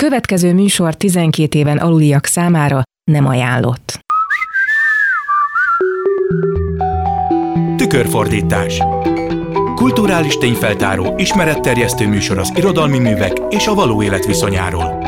következő műsor 12 éven aluliak számára nem ajánlott. Tükörfordítás Kulturális tényfeltáró, ismeretterjesztő műsor az irodalmi művek és a való élet viszonyáról.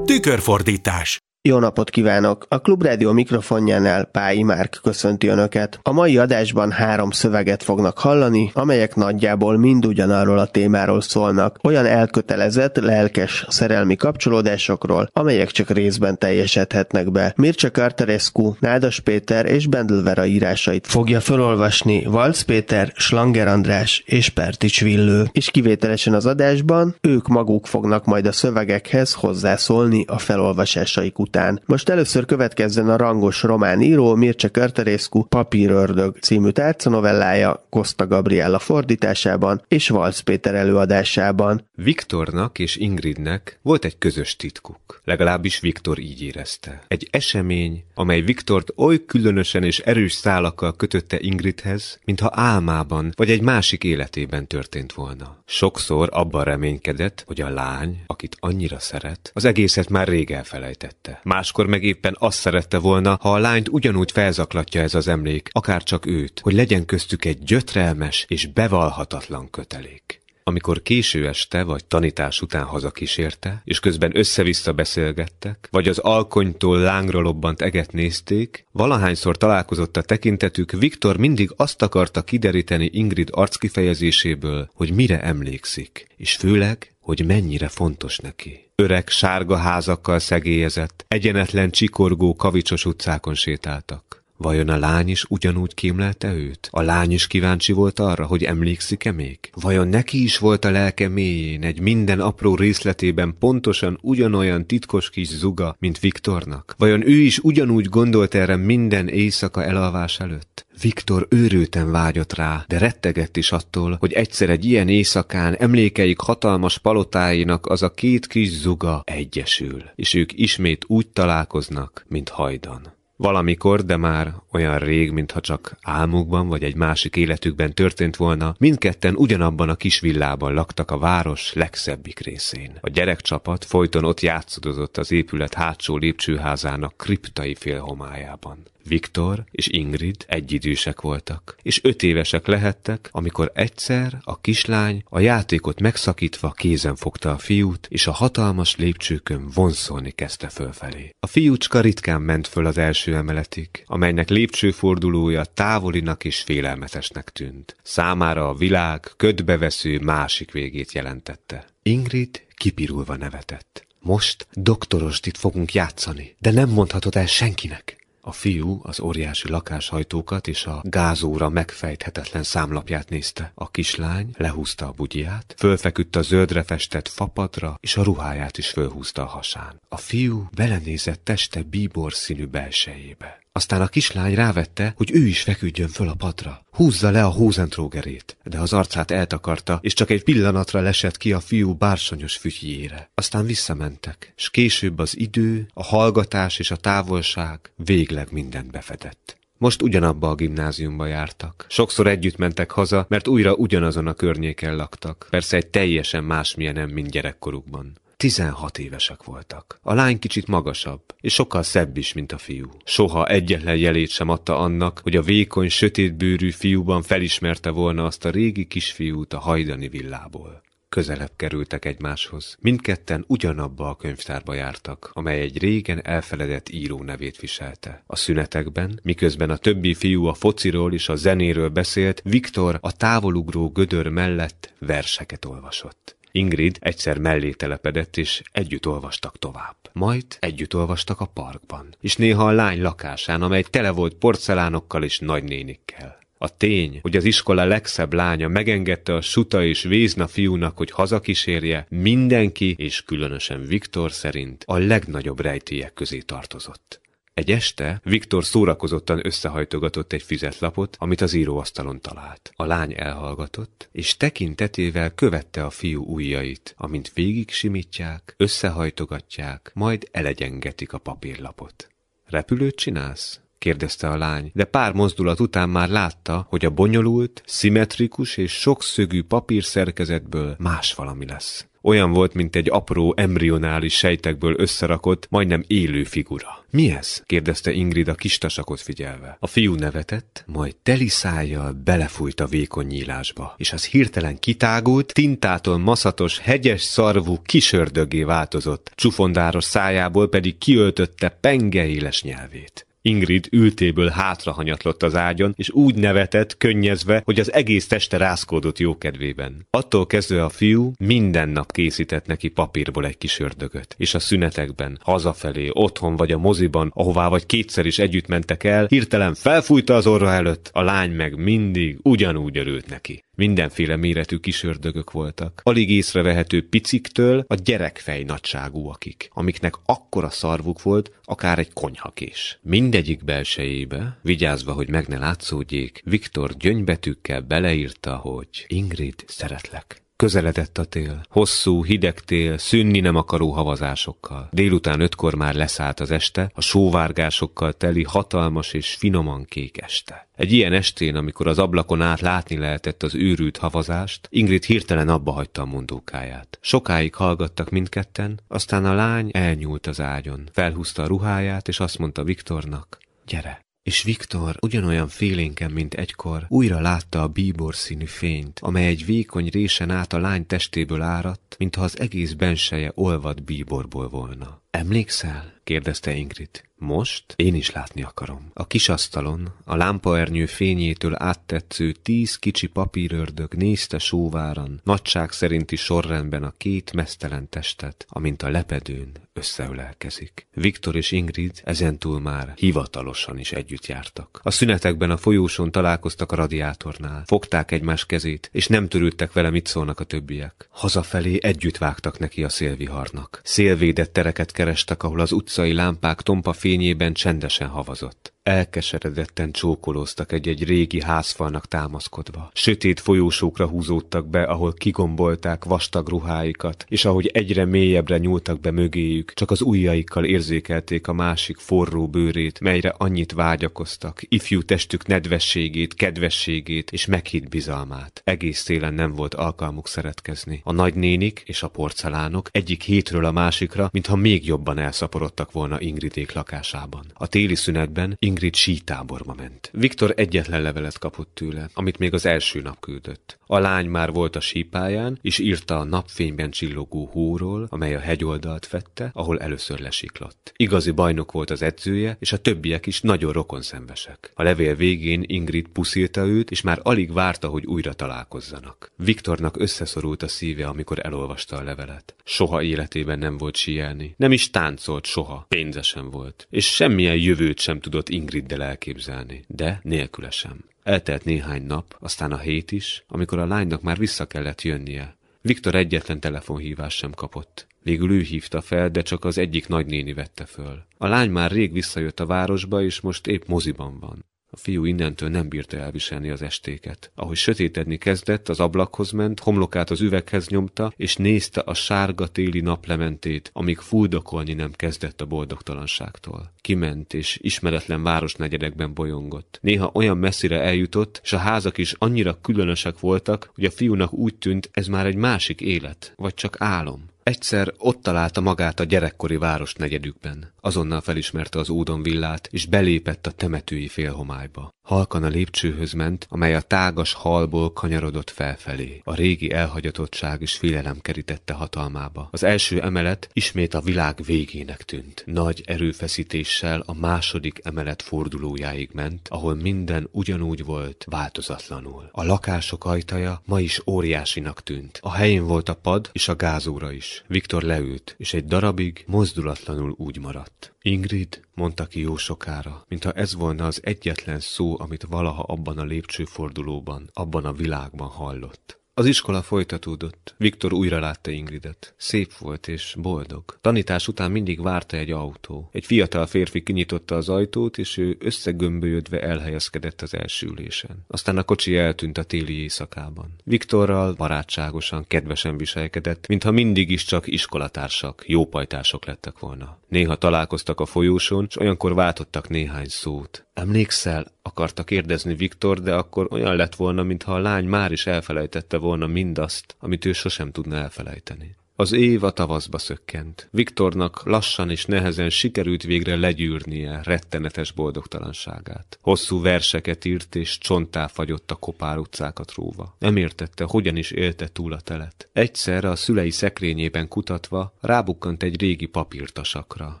Tükörfordítás jó napot kívánok! A Klubrádió mikrofonjánál Pályi Márk köszönti Önöket. A mai adásban három szöveget fognak hallani, amelyek nagyjából mind ugyanarról a témáról szólnak. Olyan elkötelezett, lelkes szerelmi kapcsolódásokról, amelyek csak részben teljesedhetnek be. Mircea Carterescu, Nádas Péter és Bendelvera írásait fogja felolvasni Valc Péter, Slanger András és Pertics Villő. És kivételesen az adásban ők maguk fognak majd a szövegekhez hozzászólni a felolvasásaik után után. Most először következzen a rangos román író Mircea Körterészku Papírördög című tárcanovellája Costa Gabriella fordításában és Valsz Péter előadásában. Viktornak és Ingridnek volt egy közös titkuk. Legalábbis Viktor így érezte. Egy esemény, amely Viktort oly különösen és erős szálakkal kötötte Ingridhez, mintha álmában vagy egy másik életében történt volna. Sokszor abban reménykedett, hogy a lány, akit annyira szeret, az egészet már rég elfelejtette máskor meg éppen azt szerette volna, ha a lányt ugyanúgy felzaklatja ez az emlék, akár csak őt, hogy legyen köztük egy gyötrelmes és bevalhatatlan kötelék. Amikor késő este vagy tanítás után hazakísérte, és közben össze-vissza beszélgettek, vagy az alkonytól lángra lobbant eget nézték, valahányszor találkozott a tekintetük, Viktor mindig azt akarta kideríteni Ingrid arckifejezéséből, hogy mire emlékszik, és főleg, hogy mennyire fontos neki. Öreg, sárga házakkal szegélyezett, egyenetlen csikorgó kavicsos utcákon sétáltak. Vajon a lány is ugyanúgy kémlelte őt? A lány is kíváncsi volt arra, hogy emlékszik-e még? Vajon neki is volt a lelke mélyén egy minden apró részletében pontosan ugyanolyan titkos kis zuga, mint Viktornak? Vajon ő is ugyanúgy gondolt erre minden éjszaka elalvás előtt? Viktor őrülten vágyott rá, de rettegett is attól, hogy egyszer egy ilyen éjszakán emlékeik hatalmas palotáinak az a két kis zuga egyesül, és ők ismét úgy találkoznak, mint hajdan. Valamikor, de már olyan rég, mintha csak álmukban vagy egy másik életükben történt volna, mindketten ugyanabban a kis villában laktak a város legszebbik részén. A gyerekcsapat folyton ott játszadozott az épület hátsó lépcsőházának kriptai félhomájában. Viktor és Ingrid egyidősek voltak, és öt évesek lehettek, amikor egyszer a kislány a játékot megszakítva kézen fogta a fiút, és a hatalmas lépcsőkön vonszolni kezdte fölfelé. A fiúcska ritkán ment föl az első emeletig, amelynek lépcsőfordulója távolinak és félelmetesnek tűnt. Számára a világ ködbevesző másik végét jelentette. Ingrid kipirulva nevetett. Most doktorostit fogunk játszani, de nem mondhatod el senkinek. A fiú az óriási lakáshajtókat és a gázóra megfejthetetlen számlapját nézte. A kislány lehúzta a bugyját, fölfeküdt a zöldre festett fapadra, és a ruháját is fölhúzta a hasán. A fiú belenézett teste bíbor színű belsejébe. Aztán a kislány rávette, hogy ő is feküdjön föl a padra. Húzza le a hózentrógerét, de az arcát eltakarta, és csak egy pillanatra lesett ki a fiú bársonyos fütyjére. Aztán visszamentek, és később az idő, a hallgatás és a távolság végleg mindent befedett. Most ugyanabba a gimnáziumba jártak. Sokszor együtt mentek haza, mert újra ugyanazon a környéken laktak. Persze egy teljesen másmilyen, mint gyerekkorukban. 16 évesek voltak. A lány kicsit magasabb, és sokkal szebb is, mint a fiú. Soha egyetlen jelét sem adta annak, hogy a vékony, sötétbőrű fiúban felismerte volna azt a régi kisfiút a hajdani villából közelebb kerültek egymáshoz. Mindketten ugyanabba a könyvtárba jártak, amely egy régen elfeledett író nevét viselte. A szünetekben, miközben a többi fiú a fociról és a zenéről beszélt, Viktor a távolugró gödör mellett verseket olvasott. Ingrid egyszer mellé telepedett, és együtt olvastak tovább. Majd együtt olvastak a parkban, és néha a lány lakásán, amely tele volt porcelánokkal és nagynénikkel. A tény, hogy az iskola legszebb lánya megengedte a suta és vézna fiúnak, hogy hazakísérje, mindenki, és különösen Viktor szerint a legnagyobb rejtélyek közé tartozott. Egy este Viktor szórakozottan összehajtogatott egy füzetlapot, amit az íróasztalon talált. A lány elhallgatott, és tekintetével követte a fiú ujjait, amint végig simítják, összehajtogatják, majd elegyengetik a papírlapot. Repülőt csinálsz? kérdezte a lány, de pár mozdulat után már látta, hogy a bonyolult, szimmetrikus és sokszögű papírszerkezetből más valami lesz Olyan volt, mint egy apró embrionális sejtekből összerakott, majdnem élő figura. Mi ez? kérdezte Ingrid a kistasakot figyelve. A fiú nevetett, majd teli szájjal belefújt a vékony nyílásba, és az hirtelen kitágult, tintától maszatos, hegyes szarvú kisördögé változott, csufondáros szájából pedig kiöltötte pengeéles nyelvét. Ingrid ültéből hátrahanyatlott az ágyon, és úgy nevetett, könnyezve, hogy az egész teste rászkódott jókedvében. Attól kezdve a fiú minden nap készített neki papírból egy kis ördögöt, és a szünetekben, hazafelé, otthon vagy a moziban, ahová vagy kétszer is együtt mentek el, hirtelen felfújta az orra előtt, a lány meg mindig ugyanúgy örült neki. Mindenféle méretű kisördögök voltak. Alig észrevehető piciktől a gyerekfej nagyságúakig, amiknek akkora szarvuk volt, akár egy konyhakés. Mindegyik belsejébe, vigyázva, hogy meg ne látszódjék, Viktor gyöngybetűkkel beleírta, hogy Ingrid, szeretlek. Közeledett a tél. Hosszú, hideg tél, szűnni nem akaró havazásokkal. Délután ötkor már leszállt az este, a sóvárgásokkal teli hatalmas és finoman kék este. Egy ilyen estén, amikor az ablakon át látni lehetett az őrült havazást, Ingrid hirtelen abba hagyta a mondókáját. Sokáig hallgattak mindketten, aztán a lány elnyúlt az ágyon. Felhúzta a ruháját, és azt mondta Viktornak, gyere. És Viktor ugyanolyan félénken, mint egykor, újra látta a bíbor színű fényt, amely egy vékony résen át a lány testéből áradt, mintha az egész benseje olvad bíborból volna. Emlékszel? kérdezte Ingrid. Most én is látni akarom. A kis asztalon, a lámpaernyő fényétől áttetsző tíz kicsi papírördög nézte sóváran, nagyság szerinti sorrendben a két mesztelen testet, amint a lepedőn összeölelkezik. Viktor és Ingrid ezentúl már hivatalosan is együtt jártak. A szünetekben a folyóson találkoztak a radiátornál, fogták egymás kezét, és nem törődtek vele, mit szólnak a többiek. Hazafelé együtt vágtak neki a szélviharnak. Szélvédett tereket kerestek, ahol az utcai lámpák tompa fényében csendesen havazott. Elkeseredetten csókolóztak egy-egy régi házfalnak támaszkodva. Sötét folyósókra húzódtak be, ahol kigombolták vastag ruháikat, és ahogy egyre mélyebbre nyúltak be mögéjük, csak az ujjaikkal érzékelték a másik forró bőrét, melyre annyit vágyakoztak, ifjú testük nedvességét, kedvességét és meghitt bizalmát. Egész télen nem volt alkalmuk szeretkezni. A nagynénik és a porcelánok egyik hétről a másikra, mintha még jobban elszaporodtak volna Ingridék lakásában. A téli szünetben Ingrid sítáborba ment. Viktor egyetlen levelet kapott tőle, amit még az első nap küldött. A lány már volt a sípáján, és írta a napfényben csillogó hóról, amely a hegyoldalt fette, ahol először lesiklott. Igazi bajnok volt az edzője, és a többiek is nagyon rokonszenvesek. A levél végén Ingrid puszilta őt, és már alig várta, hogy újra találkozzanak. Viktornak összeszorult a szíve, amikor elolvasta a levelet. Soha életében nem volt sielni. Nem is táncolt soha. Pénzesen volt. És semmilyen jövőt sem tudott Ingrid Ingriddel elképzelni, de nélküle sem. Eltelt néhány nap, aztán a hét is, amikor a lánynak már vissza kellett jönnie. Viktor egyetlen telefonhívás sem kapott. Végül ő hívta fel, de csak az egyik nagynéni vette föl. A lány már rég visszajött a városba, és most épp moziban van. A fiú innentől nem bírta elviselni az estéket. Ahogy sötétedni kezdett, az ablakhoz ment, homlokát az üveghez nyomta, és nézte a sárga téli naplementét, amíg fuldokolni nem kezdett a boldogtalanságtól. Kiment, és ismeretlen városnegyedekben bolyongott. Néha olyan messzire eljutott, és a házak is annyira különösek voltak, hogy a fiúnak úgy tűnt, ez már egy másik élet, vagy csak álom. Egyszer ott találta magát a gyerekkori város negyedükben. Azonnal felismerte az Ódon villát, és belépett a temetői félhomályba. Halkan a lépcsőhöz ment, amely a tágas halból kanyarodott felfelé. A régi elhagyatottság és félelem kerítette hatalmába. Az első emelet ismét a világ végének tűnt. Nagy erőfeszítéssel a második emelet fordulójáig ment, ahol minden ugyanúgy volt, változatlanul. A lakások ajtaja ma is óriásinak tűnt. A helyén volt a pad és a gázóra is. Viktor leült, és egy darabig mozdulatlanul úgy maradt. Ingrid, mondta ki jó sokára, mintha ez volna az egyetlen szó, amit valaha abban a lépcsőfordulóban, abban a világban hallott. Az iskola folytatódott. Viktor újra látta Ingridet. Szép volt és boldog. Tanítás után mindig várta egy autó. Egy fiatal férfi kinyitotta az ajtót, és ő összegömbölyödve elhelyezkedett az első ülésen. Aztán a kocsi eltűnt a téli éjszakában. Viktorral barátságosan, kedvesen viselkedett, mintha mindig is csak iskolatársak, jópajtások lettek volna. Néha találkoztak a folyóson, és olyankor váltottak néhány szót. Emlékszel, akarta kérdezni Viktor, de akkor olyan lett volna, mintha a lány már is elfelejtette volna mindazt, amit ő sosem tudna elfelejteni. Az év a tavaszba szökkent. Viktornak lassan és nehezen sikerült végre legyűrnie rettenetes boldogtalanságát. Hosszú verseket írt és csontá fagyott a kopár utcákat róva. Nem értette, hogyan is élte túl a telet. Egyszerre a szülei szekrényében kutatva rábukkant egy régi papírtasakra,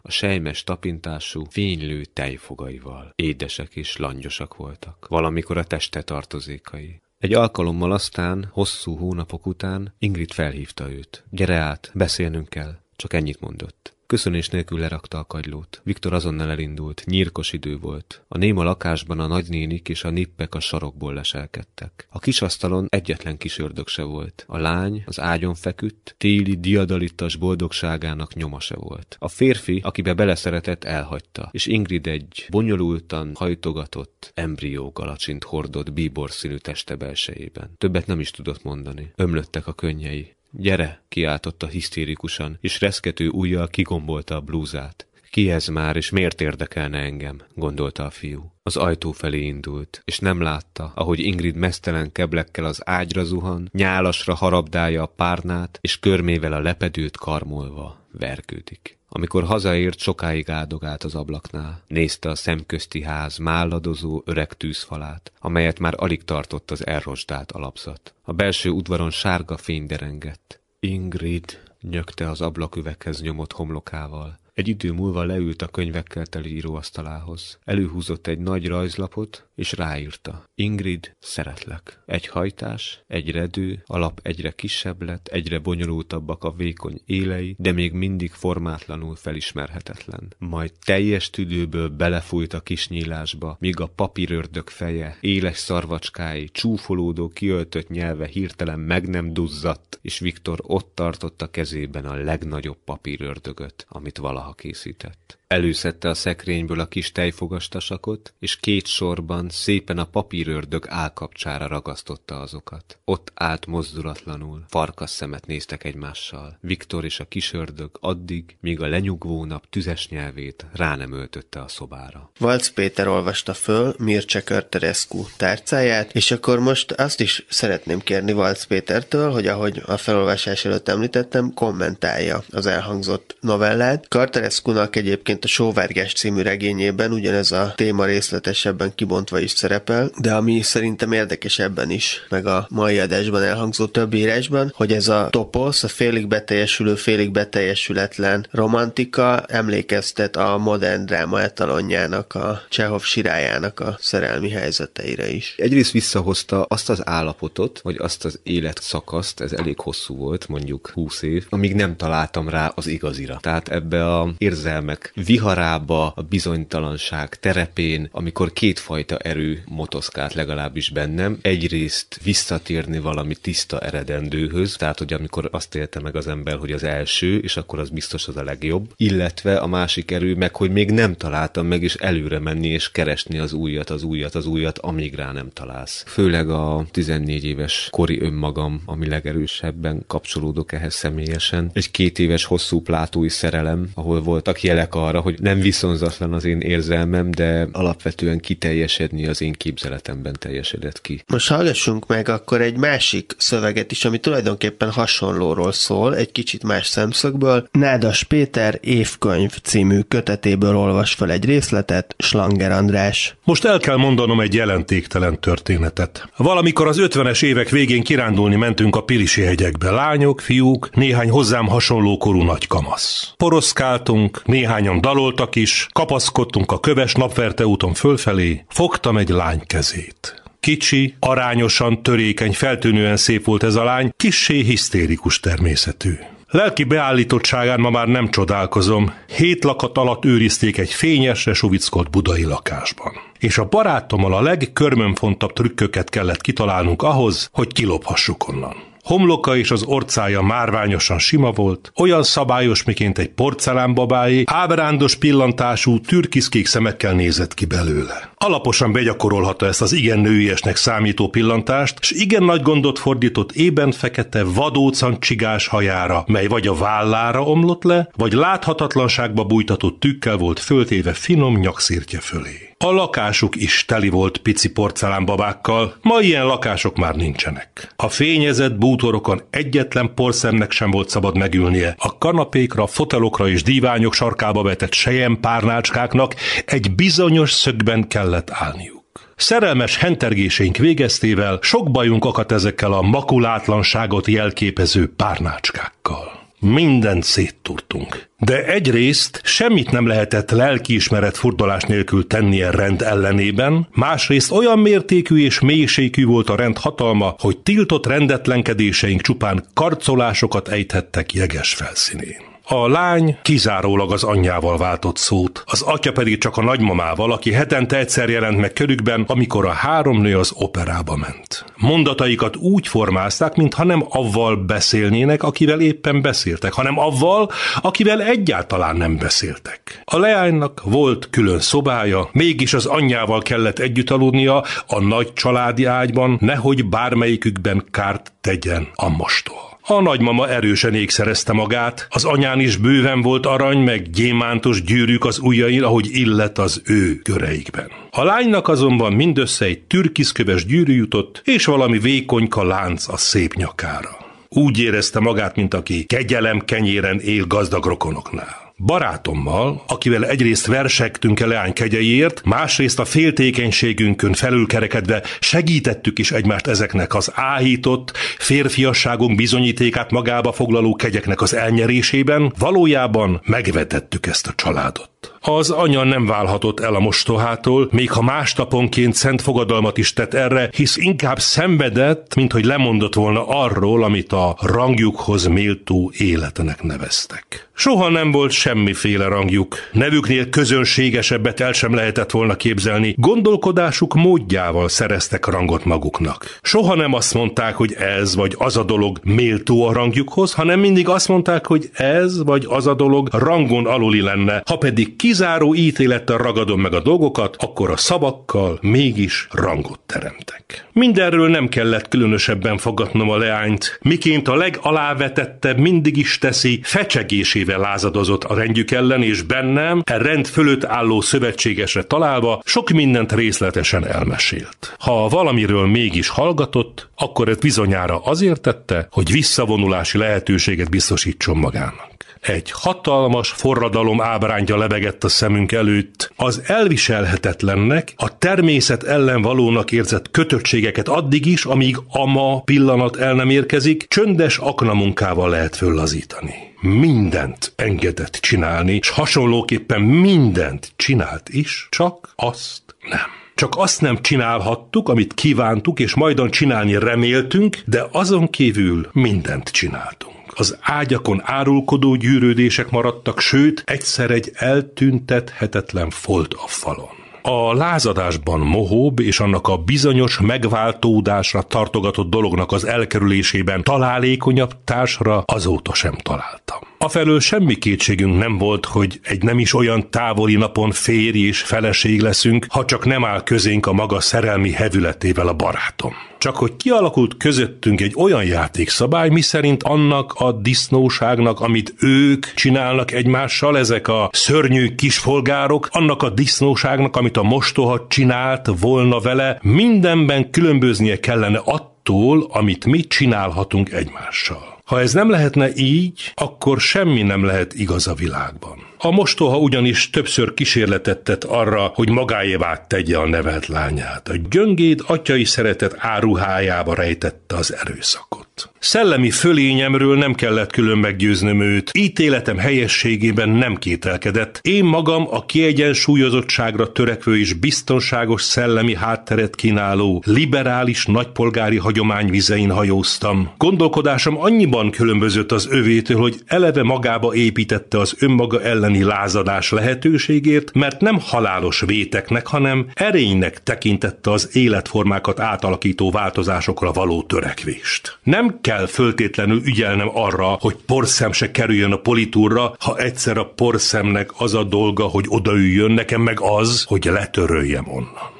a sejmes tapintású, fénylő tejfogaival. Édesek és langyosak voltak. Valamikor a teste tartozékai. Egy alkalommal aztán, hosszú hónapok után Ingrid felhívta őt. Gyere át, beszélnünk kell. Csak ennyit mondott. Köszönés nélkül lerakta a kagylót. Viktor azonnal elindult, nyírkos idő volt. A néma lakásban a nagynénik és a nippek a sarokból leselkedtek. A kis asztalon egyetlen kis ördög se volt. A lány az ágyon feküdt, téli diadalittas boldogságának nyoma se volt. A férfi, akibe beleszeretett, elhagyta, és Ingrid egy bonyolultan hajtogatott embrió galacsint hordott bíbor színű teste belsejében. Többet nem is tudott mondani. Ömlöttek a könnyei. Gyere, kiáltotta hisztérikusan, és reszkető ujjal kigombolta a blúzát. Ki ez már, és miért érdekelne engem? gondolta a fiú. Az ajtó felé indult, és nem látta, ahogy Ingrid mesztelen keblekkel az ágyra zuhan, nyálasra harabdálja a párnát, és körmével a lepedőt karmolva vergődik. Amikor hazaért, sokáig áldogált az ablaknál. Nézte a szemközti ház málladozó öreg tűzfalát, amelyet már alig tartott az elrosdált alapzat. A belső udvaron sárga fény derengett. Ingrid nyögte az ablaküveghez nyomott homlokával. Egy idő múlva leült a könyvekkel teli íróasztalához. Előhúzott egy nagy rajzlapot, és ráírta. Ingrid, szeretlek. Egy hajtás, egy redő, alap egyre kisebb lett, egyre bonyolultabbak a vékony élei, de még mindig formátlanul felismerhetetlen. Majd teljes tüdőből belefújt a kis nyílásba, míg a papírördög feje, éles szarvacskái, csúfolódó kiöltött nyelve hirtelen meg nem duzzadt, és Viktor ott tartotta kezében a legnagyobb papírördögöt, amit valaha készített. Előszette a szekrényből a kis tejfogastasakot, és két sorban szépen a papírördög állkapcsára ragasztotta azokat. Ott állt mozdulatlanul, farkas szemet néztek egymással. Viktor és a kis ördög addig, míg a lenyugvó nap tüzes nyelvét rá nem öltötte a szobára. Valc Péter olvasta föl Mircea Körterescu tárcáját, és akkor most azt is szeretném kérni Valc Pétertől, hogy ahogy a felolvasás előtt említettem, kommentálja az elhangzott novellát. Körterescu-nak egyébként egyébként a Sóvárgás című regényében ugyanez a téma részletesebben kibontva is szerepel, de ami szerintem érdekes ebben is, meg a mai adásban elhangzó több írásban, hogy ez a toposz, a félig beteljesülő, félig beteljesületlen romantika emlékeztet a modern dráma etalonjának, a Csehov sirájának a szerelmi helyzeteire is. Egyrészt visszahozta azt az állapotot, vagy azt az életszakaszt, ez elég hosszú volt, mondjuk 20 év, amíg nem találtam rá az igazira. Tehát ebbe a érzelmek viharába, a bizonytalanság terepén, amikor kétfajta erő motoszkált legalábbis bennem. Egyrészt visszatérni valami tiszta eredendőhöz, tehát hogy amikor azt élte meg az ember, hogy az első, és akkor az biztos az a legjobb, illetve a másik erő meg, hogy még nem találtam meg, és előre menni, és keresni az újat, az újat, az újat, amíg rá nem találsz. Főleg a 14 éves kori önmagam, ami legerősebben kapcsolódok ehhez személyesen. Egy két éves hosszú plátói szerelem, ahol voltak jelek arra, arra, hogy nem viszonzatlan az én érzelmem, de alapvetően kiteljesedni az én képzeletemben teljesedett ki. Most hallgassunk meg akkor egy másik szöveget is, ami tulajdonképpen hasonlóról szól, egy kicsit más szemszögből. Nádas Péter évkönyv című kötetéből olvas fel egy részletet, Slanger András. Most el kell mondanom egy jelentéktelen történetet. Valamikor az 50-es évek végén kirándulni mentünk a Pilisi hegyekbe. Lányok, fiúk, néhány hozzám hasonló korú nagy kamasz. Poroszkáltunk, néhányan daloltak is, kapaszkodtunk a köves napverte úton fölfelé, fogtam egy lány kezét. Kicsi, arányosan törékeny, feltűnően szép volt ez a lány, kissé hisztérikus természetű. Lelki beállítottságán ma már nem csodálkozom. Hét lakat alatt őrizték egy fényes, suvickolt budai lakásban. És a barátommal a legkörmönfontabb trükköket kellett kitalálnunk ahhoz, hogy kilophassuk onnan. Homloka és az orcája márványosan sima volt, olyan szabályos, miként egy porcelánbabáé, ábrándos pillantású, türkiszkék szemekkel nézett ki belőle. Alaposan begyakorolhatta ezt az igen nőiesnek számító pillantást, és igen nagy gondot fordított ében fekete vadócan csigás hajára, mely vagy a vállára omlott le, vagy láthatatlanságba bújtatott tükkel volt föltéve finom nyakszírtje fölé. A lakásuk is teli volt pici porcelánbabákkal, ma ilyen lakások már nincsenek. A fényezett bútorokon egyetlen porszemnek sem volt szabad megülnie. A kanapékra, fotelokra és díványok sarkába vetett sejem párnácskáknak egy bizonyos szögben kellett állniuk. Szerelmes hentergéseink végeztével sok bajunk akadt ezekkel a makulátlanságot jelképező párnácskákkal. Mindent széttúrtunk. De egyrészt semmit nem lehetett lelkiismeret furdalás nélkül tennie rend ellenében, másrészt olyan mértékű és mélységű volt a rend hatalma, hogy tiltott rendetlenkedéseink csupán karcolásokat ejthettek jeges felszínén. A lány kizárólag az anyjával váltott szót, az atya pedig csak a nagymamával, aki hetente egyszer jelent meg körükben, amikor a három nő az operába ment. Mondataikat úgy formázták, mintha nem avval beszélnének, akivel éppen beszéltek, hanem avval, akivel egyáltalán nem beszéltek. A leánynak volt külön szobája, mégis az anyjával kellett együtt aludnia a nagy családi ágyban, nehogy bármelyikükben kárt tegyen a mostól. A nagymama erősen ékszerezte magát, az anyán is bőven volt arany, meg gyémántos gyűrűk az ujjain, ahogy illet az ő köreikben. A lánynak azonban mindössze egy türkiszköves gyűrű jutott, és valami vékonyka lánc a szép nyakára. Úgy érezte magát, mint aki kegyelem kenyéren él gazdag rokonoknál barátommal, akivel egyrészt versektünk a leány kegyeiért, másrészt a féltékenységünkön felülkerekedve segítettük is egymást ezeknek az áhított, férfiasságunk bizonyítékát magába foglaló kegyeknek az elnyerésében, valójában megvetettük ezt a családot. Az anya nem válhatott el a mostohától, még ha másnaponként szent fogadalmat is tett erre, hisz inkább szenvedett, mint hogy lemondott volna arról, amit a rangjukhoz méltó életenek neveztek. Soha nem volt semmiféle rangjuk. Nevüknél közönségesebbet el sem lehetett volna képzelni. Gondolkodásuk módjával szereztek rangot maguknak. Soha nem azt mondták, hogy ez vagy az a dolog méltó a rangjukhoz, hanem mindig azt mondták, hogy ez vagy az a dolog rangon aluli lenne. Ha pedig kizáró ítélettel ragadom meg a dolgokat, akkor a szavakkal mégis rangot teremtek. Mindenről nem kellett különösebben fogadnom a leányt, miként a legalávetettebb mindig is teszi, fecsegésével lázadozott a rendjük ellen, és bennem, e rend fölött álló szövetségesre találva sok mindent részletesen elmesélt. Ha valamiről mégis hallgatott, akkor ez bizonyára azért tette, hogy visszavonulási lehetőséget biztosítson magának. Egy hatalmas forradalom ábrándja lebegett a szemünk előtt. Az elviselhetetlennek, a természet ellen valónak érzett kötöttségeket addig is, amíg ama pillanat el nem érkezik, csöndes aknamunkával lehet föllazítani mindent engedett csinálni, és hasonlóképpen mindent csinált is, csak azt nem. Csak azt nem csinálhattuk, amit kívántuk, és majdan csinálni reméltünk, de azon kívül mindent csináltunk az ágyakon árulkodó gyűrődések maradtak, sőt, egyszer egy eltüntethetetlen folt a falon. A lázadásban mohóbb és annak a bizonyos megváltódásra tartogatott dolognak az elkerülésében találékonyabb társra azóta sem találtam. Afelől semmi kétségünk nem volt, hogy egy nem is olyan távoli napon férj és feleség leszünk, ha csak nem áll közénk a maga szerelmi hevületével a barátom. Csak hogy kialakult közöttünk egy olyan játékszabály, miszerint annak a disznóságnak, amit ők csinálnak egymással, ezek a szörnyű kispolgárok, annak a disznóságnak, amit a mostoha csinált volna vele, mindenben különböznie kellene attól, amit mi csinálhatunk egymással. Ha ez nem lehetne így, akkor semmi nem lehet igaz a világban. A mostoha ugyanis többször kísérletet tett arra, hogy magáévá tegye a nevelt lányát. A gyöngéd atyai szeretet áruhájába rejtette az erőszakot. Szellemi fölényemről nem kellett külön meggyőznöm őt, ítéletem helyességében nem kételkedett. Én magam a kiegyensúlyozottságra törekvő és biztonságos szellemi hátteret kínáló, liberális nagypolgári hagyomány vizein hajóztam. Gondolkodásom annyiban különbözött az övétől, hogy eleve magába építette az önmaga elleni lázadás lehetőségért, mert nem halálos véteknek, hanem erénynek tekintette az életformákat átalakító változásokra való törekvést. Nem kell föltétlenül ügyelnem arra, hogy porszem se kerüljön a politúrra, ha egyszer a porszemnek az a dolga, hogy odaüljön, nekem meg az, hogy letöröljem onnan.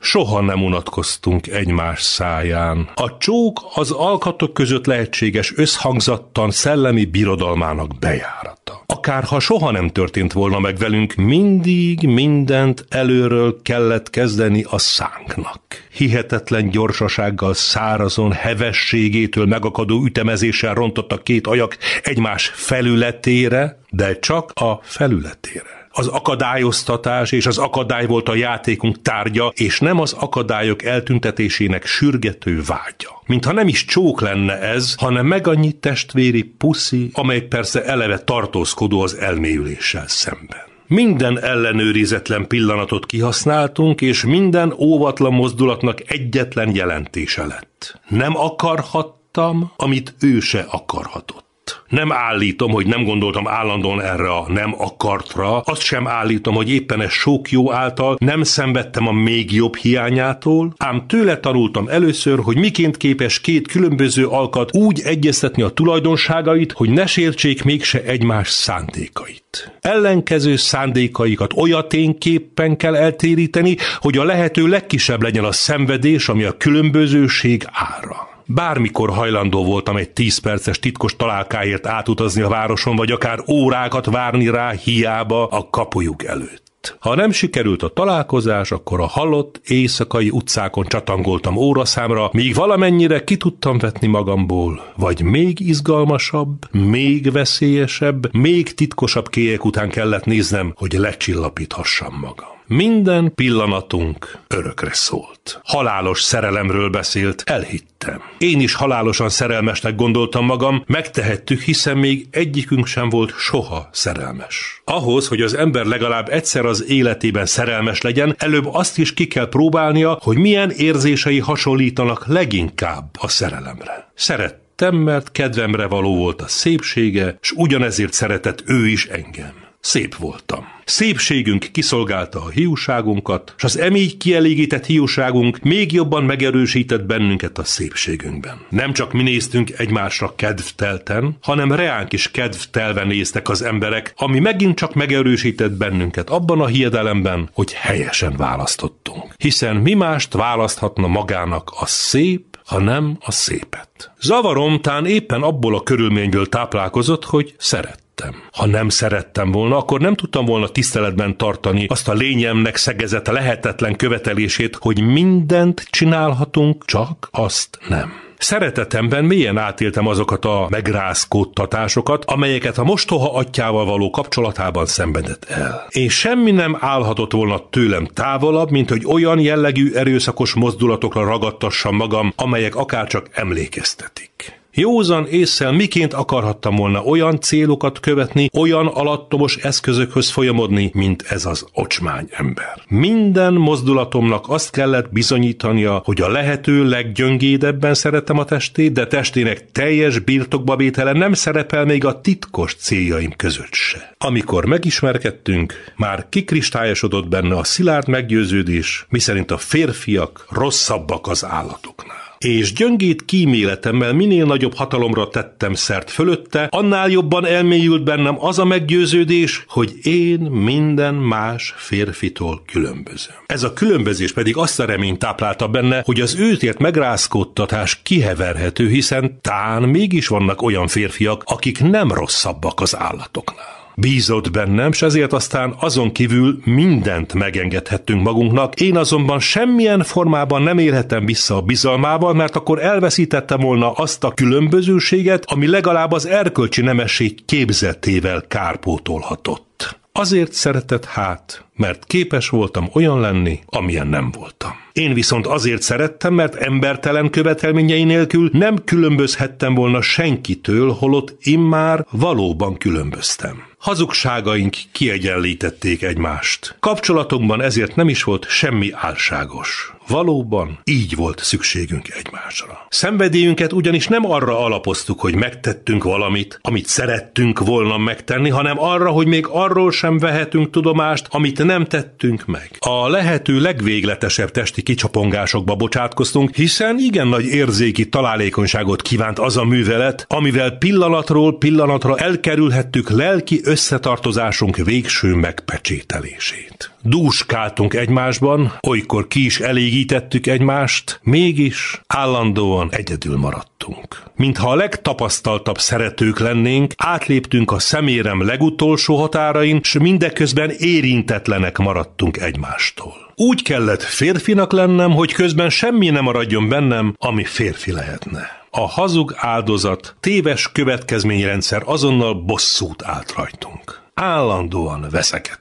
Soha nem unatkoztunk egymás száján. A csók az alkatok között lehetséges összhangzattan szellemi birodalmának bejárata. Akár ha soha nem történt volna meg velünk, mindig mindent előről kellett kezdeni a szánknak. Hihetetlen gyorsasággal szárazon, hevességétől megakadó ütemezéssel rontott a két ajak egymás felületére, de csak a felületére az akadályoztatás és az akadály volt a játékunk tárgya, és nem az akadályok eltüntetésének sürgető vágya. Mintha nem is csók lenne ez, hanem meg annyi testvéri puszi, amely persze eleve tartózkodó az elmélyüléssel szemben. Minden ellenőrizetlen pillanatot kihasználtunk, és minden óvatlan mozdulatnak egyetlen jelentése lett. Nem akarhattam, amit ő se akarhatott. Nem állítom, hogy nem gondoltam állandóan erre a nem akartra, azt sem állítom, hogy éppen ez sok jó által nem szenvedtem a még jobb hiányától, ám tőle tanultam először, hogy miként képes két különböző alkat úgy egyeztetni a tulajdonságait, hogy ne sértsék mégse egymás szándékait. Ellenkező szándékaikat olyaténképpen kell eltéríteni, hogy a lehető legkisebb legyen a szenvedés, ami a különbözőség ára. Bármikor hajlandó voltam egy tíz perces titkos találkáért átutazni a városon, vagy akár órákat várni rá hiába a kapujuk előtt. Ha nem sikerült a találkozás, akkor a halott éjszakai utcákon csatangoltam óraszámra, míg valamennyire ki tudtam vetni magamból, vagy még izgalmasabb, még veszélyesebb, még titkosabb kélyek után kellett néznem, hogy lecsillapíthassam magam. Minden pillanatunk örökre szólt. Halálos szerelemről beszélt, elhittem. Én is halálosan szerelmesnek gondoltam magam, megtehettük, hiszen még egyikünk sem volt soha szerelmes. Ahhoz, hogy az ember legalább egyszer az életében szerelmes legyen, előbb azt is ki kell próbálnia, hogy milyen érzései hasonlítanak leginkább a szerelemre. Szeret mert kedvemre való volt a szépsége, s ugyanezért szeretett ő is engem. Szép voltam. Szépségünk kiszolgálta a hiúságunkat, és az emígy kielégített hiúságunk még jobban megerősített bennünket a szépségünkben. Nem csak mi néztünk egymásra kedvtelten, hanem reánk is kedvtelve néztek az emberek, ami megint csak megerősített bennünket abban a hiedelemben, hogy helyesen választottunk. Hiszen mi mást választhatna magának a szép, ha nem a szépet. Zavarom tán éppen abból a körülményből táplálkozott, hogy szeret szerettem. Ha nem szerettem volna, akkor nem tudtam volna tiszteletben tartani azt a lényemnek szegezett lehetetlen követelését, hogy mindent csinálhatunk, csak azt nem. Szeretetemben mélyen átéltem azokat a megrázkódtatásokat, amelyeket a mostoha atyával való kapcsolatában szenvedett el. És semmi nem állhatott volna tőlem távolabb, mint hogy olyan jellegű erőszakos mozdulatokra ragadtassam magam, amelyek akárcsak emlékeztetik. Józan észsel miként akarhattam volna olyan célokat követni, olyan alattomos eszközökhöz folyamodni, mint ez az ocsmány ember. Minden mozdulatomnak azt kellett bizonyítania, hogy a lehető leggyöngédebben szeretem a testét, de testének teljes birtokba vétele nem szerepel még a titkos céljaim között se. Amikor megismerkedtünk, már kikristályosodott benne a szilárd meggyőződés, miszerint a férfiak rosszabbak az állatoknál és gyöngét kíméletemmel minél nagyobb hatalomra tettem szert fölötte, annál jobban elmélyült bennem az a meggyőződés, hogy én minden más férfitól különbözöm. Ez a különbözés pedig azt a reményt táplálta benne, hogy az őtért megrázkódtatás kiheverhető, hiszen tán mégis vannak olyan férfiak, akik nem rosszabbak az állatoknál bízott bennem, s ezért aztán azon kívül mindent megengedhettünk magunknak. Én azonban semmilyen formában nem élhetem vissza a bizalmával, mert akkor elveszítettem volna azt a különbözőséget, ami legalább az erkölcsi nemesség képzetével kárpótolhatott. Azért szeretett hát, mert képes voltam olyan lenni, amilyen nem voltam. Én viszont azért szerettem, mert embertelen követelményei nélkül nem különbözhettem volna senkitől, holott immár valóban különböztem. Hazugságaink kiegyenlítették egymást. Kapcsolatunkban ezért nem is volt semmi álságos. Valóban így volt szükségünk egymásra. Szenvedélyünket ugyanis nem arra alapoztuk, hogy megtettünk valamit, amit szerettünk volna megtenni, hanem arra, hogy még arról sem vehetünk tudomást, amit nem tettünk meg. A lehető legvégletesebb testi kicsapongásokba bocsátkoztunk, hiszen igen nagy érzéki találékonyságot kívánt az a művelet, amivel pillanatról pillanatra elkerülhettük lelki összetartozásunk végső megpecsételését. Dúskáltunk egymásban, olykor ki is elégítettük egymást, mégis állandóan egyedül maradtunk. Mintha a legtapasztaltabb szeretők lennénk, átléptünk a szemérem legutolsó határain, s mindeközben érintetlenek maradtunk egymástól. Úgy kellett férfinak lennem, hogy közben semmi nem maradjon bennem, ami férfi lehetne. A hazug áldozat, téves következményrendszer azonnal bosszút állt rajtunk. Állandóan veszekedtünk.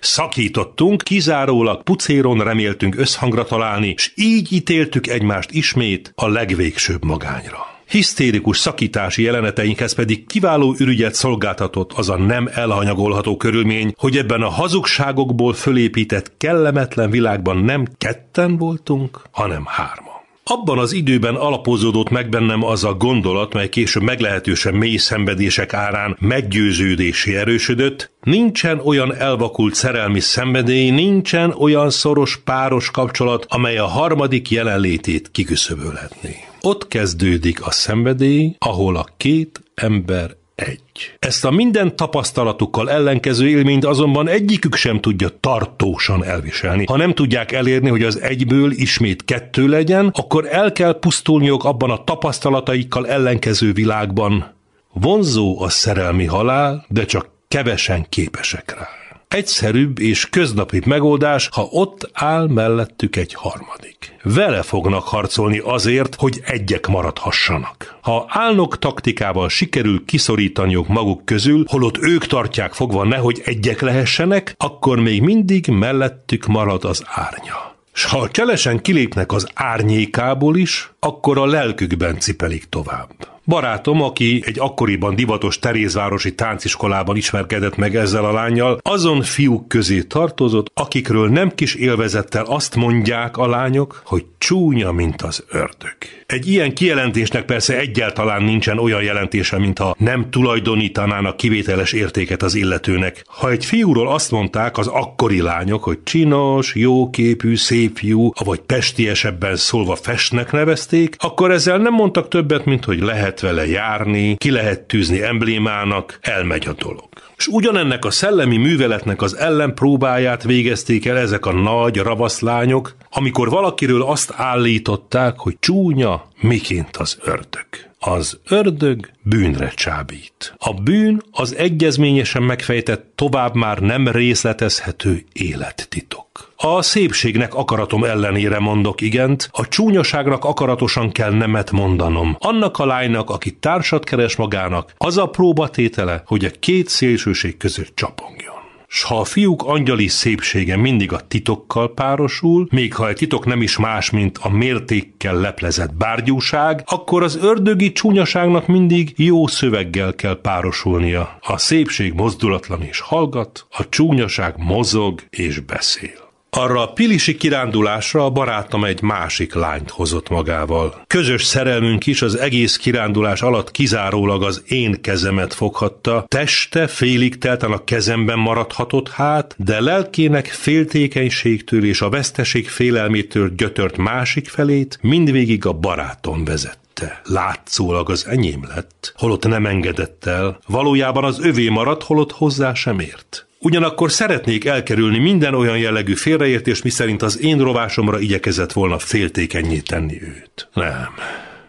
Szakítottunk, kizárólag pucéron reméltünk összhangra találni, s így ítéltük egymást ismét a legvégsőbb magányra. Hisztérikus szakítási jeleneteinkhez pedig kiváló ürügyet szolgáltatott az a nem elhanyagolható körülmény, hogy ebben a hazugságokból fölépített kellemetlen világban nem ketten voltunk, hanem hárman. Abban az időben alapozódott meg bennem az a gondolat, mely később meglehetősen mély szenvedések árán meggyőződésé erősödött, nincsen olyan elvakult szerelmi szenvedély, nincsen olyan szoros páros kapcsolat, amely a harmadik jelenlétét kiküszöbölhetné. Ott kezdődik a szenvedély, ahol a két ember egy. Ezt a minden tapasztalatukkal ellenkező élményt azonban egyikük sem tudja tartósan elviselni. Ha nem tudják elérni, hogy az egyből ismét kettő legyen, akkor el kell pusztulniuk abban a tapasztalataikkal ellenkező világban. Vonzó a szerelmi halál, de csak kevesen képesek rá egyszerűbb és köznapi megoldás, ha ott áll mellettük egy harmadik. Vele fognak harcolni azért, hogy egyek maradhassanak. Ha álnok taktikával sikerül kiszorítaniuk maguk közül, holott ők tartják fogva nehogy egyek lehessenek, akkor még mindig mellettük marad az árnya. S ha cselesen kilépnek az árnyékából is, akkor a lelkükben cipelik tovább. Barátom, aki egy akkoriban divatos Terézvárosi tánciskolában ismerkedett meg ezzel a lányjal, azon fiúk közé tartozott, akikről nem kis élvezettel azt mondják a lányok, hogy csúnya, mint az ördög. Egy ilyen kijelentésnek persze egyáltalán nincsen olyan jelentése, mintha nem tulajdonítanának kivételes értéket az illetőnek. Ha egy fiúról azt mondták az akkori lányok, hogy csinos, jóképű, szép fiú, vagy pestiesebben szólva festnek nevezték, akkor ezzel nem mondtak többet, mint hogy lehet vele járni, ki lehet tűzni emblémának, elmegy a dolog. És ugyanennek a szellemi műveletnek az ellenpróbáját végezték el ezek a nagy ravaszlányok, amikor valakiről azt állították, hogy csúnya, miként az ördög. Az ördög bűnre csábít. A bűn az egyezményesen megfejtett, tovább már nem részletezhető élettitok. A szépségnek akaratom ellenére mondok igent, a csúnyaságnak akaratosan kell nemet mondanom. Annak a lánynak, aki társat keres magának, az a próbatétele, hogy a két szélsőség között csapongjon s ha a fiúk angyali szépsége mindig a titokkal párosul, még ha egy titok nem is más, mint a mértékkel leplezett bárgyúság, akkor az ördögi csúnyaságnak mindig jó szöveggel kell párosulnia. A szépség mozdulatlan és hallgat, a csúnyaság mozog és beszél. Arra a pilisi kirándulásra a barátom egy másik lányt hozott magával. Közös szerelmünk is az egész kirándulás alatt kizárólag az én kezemet foghatta, teste félig telten a kezemben maradhatott hát, de lelkének féltékenységtől és a veszteség félelmétől gyötört másik felét mindvégig a barátom vezet látszólag az enyém lett, holott nem engedett el, valójában az övé maradt, holott hozzá sem ért. Ugyanakkor szeretnék elkerülni minden olyan jellegű félreértés, miszerint az én rovásomra igyekezett volna féltékenyé tenni őt. Nem.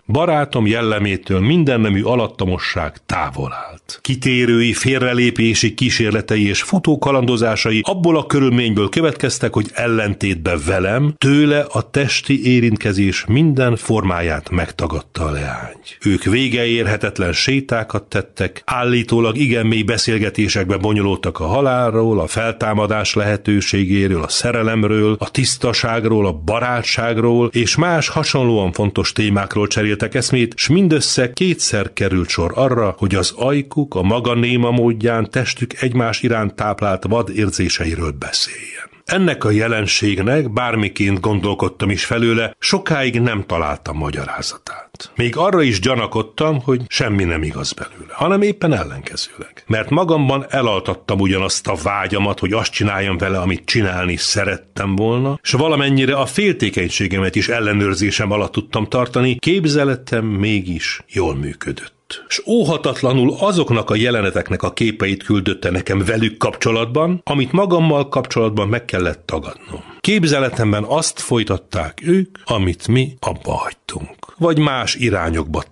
Barátom jellemétől mindennemű alattomosság távol Kitérői, félrelépési kísérletei és futókalandozásai abból a körülményből következtek, hogy ellentétben velem, tőle a testi érintkezés minden formáját megtagadta a leány. Ők végeérhetetlen sétákat tettek, állítólag igen mély beszélgetésekbe bonyolultak a halálról, a feltámadás lehetőségéről, a szerelemről, a tisztaságról, a barátságról és más hasonlóan fontos témákról cserélt cseréltek eszmét, s mindössze kétszer került sor arra, hogy az ajkú titkuk a maga néma módján testük egymás iránt táplált vad érzéseiről beszéljen. Ennek a jelenségnek, bármiként gondolkodtam is felőle, sokáig nem találtam magyarázatát. Még arra is gyanakodtam, hogy semmi nem igaz belőle, hanem éppen ellenkezőleg. Mert magamban elaltattam ugyanazt a vágyamat, hogy azt csináljam vele, amit csinálni szerettem volna, és valamennyire a féltékenységemet is ellenőrzésem alatt tudtam tartani, képzeletem mégis jól működött és óhatatlanul azoknak a jeleneteknek a képeit küldötte nekem velük kapcsolatban, amit magammal kapcsolatban meg kellett tagadnom. Képzeletemben azt folytatták ők, amit mi abba hagytunk. Vagy más irányokba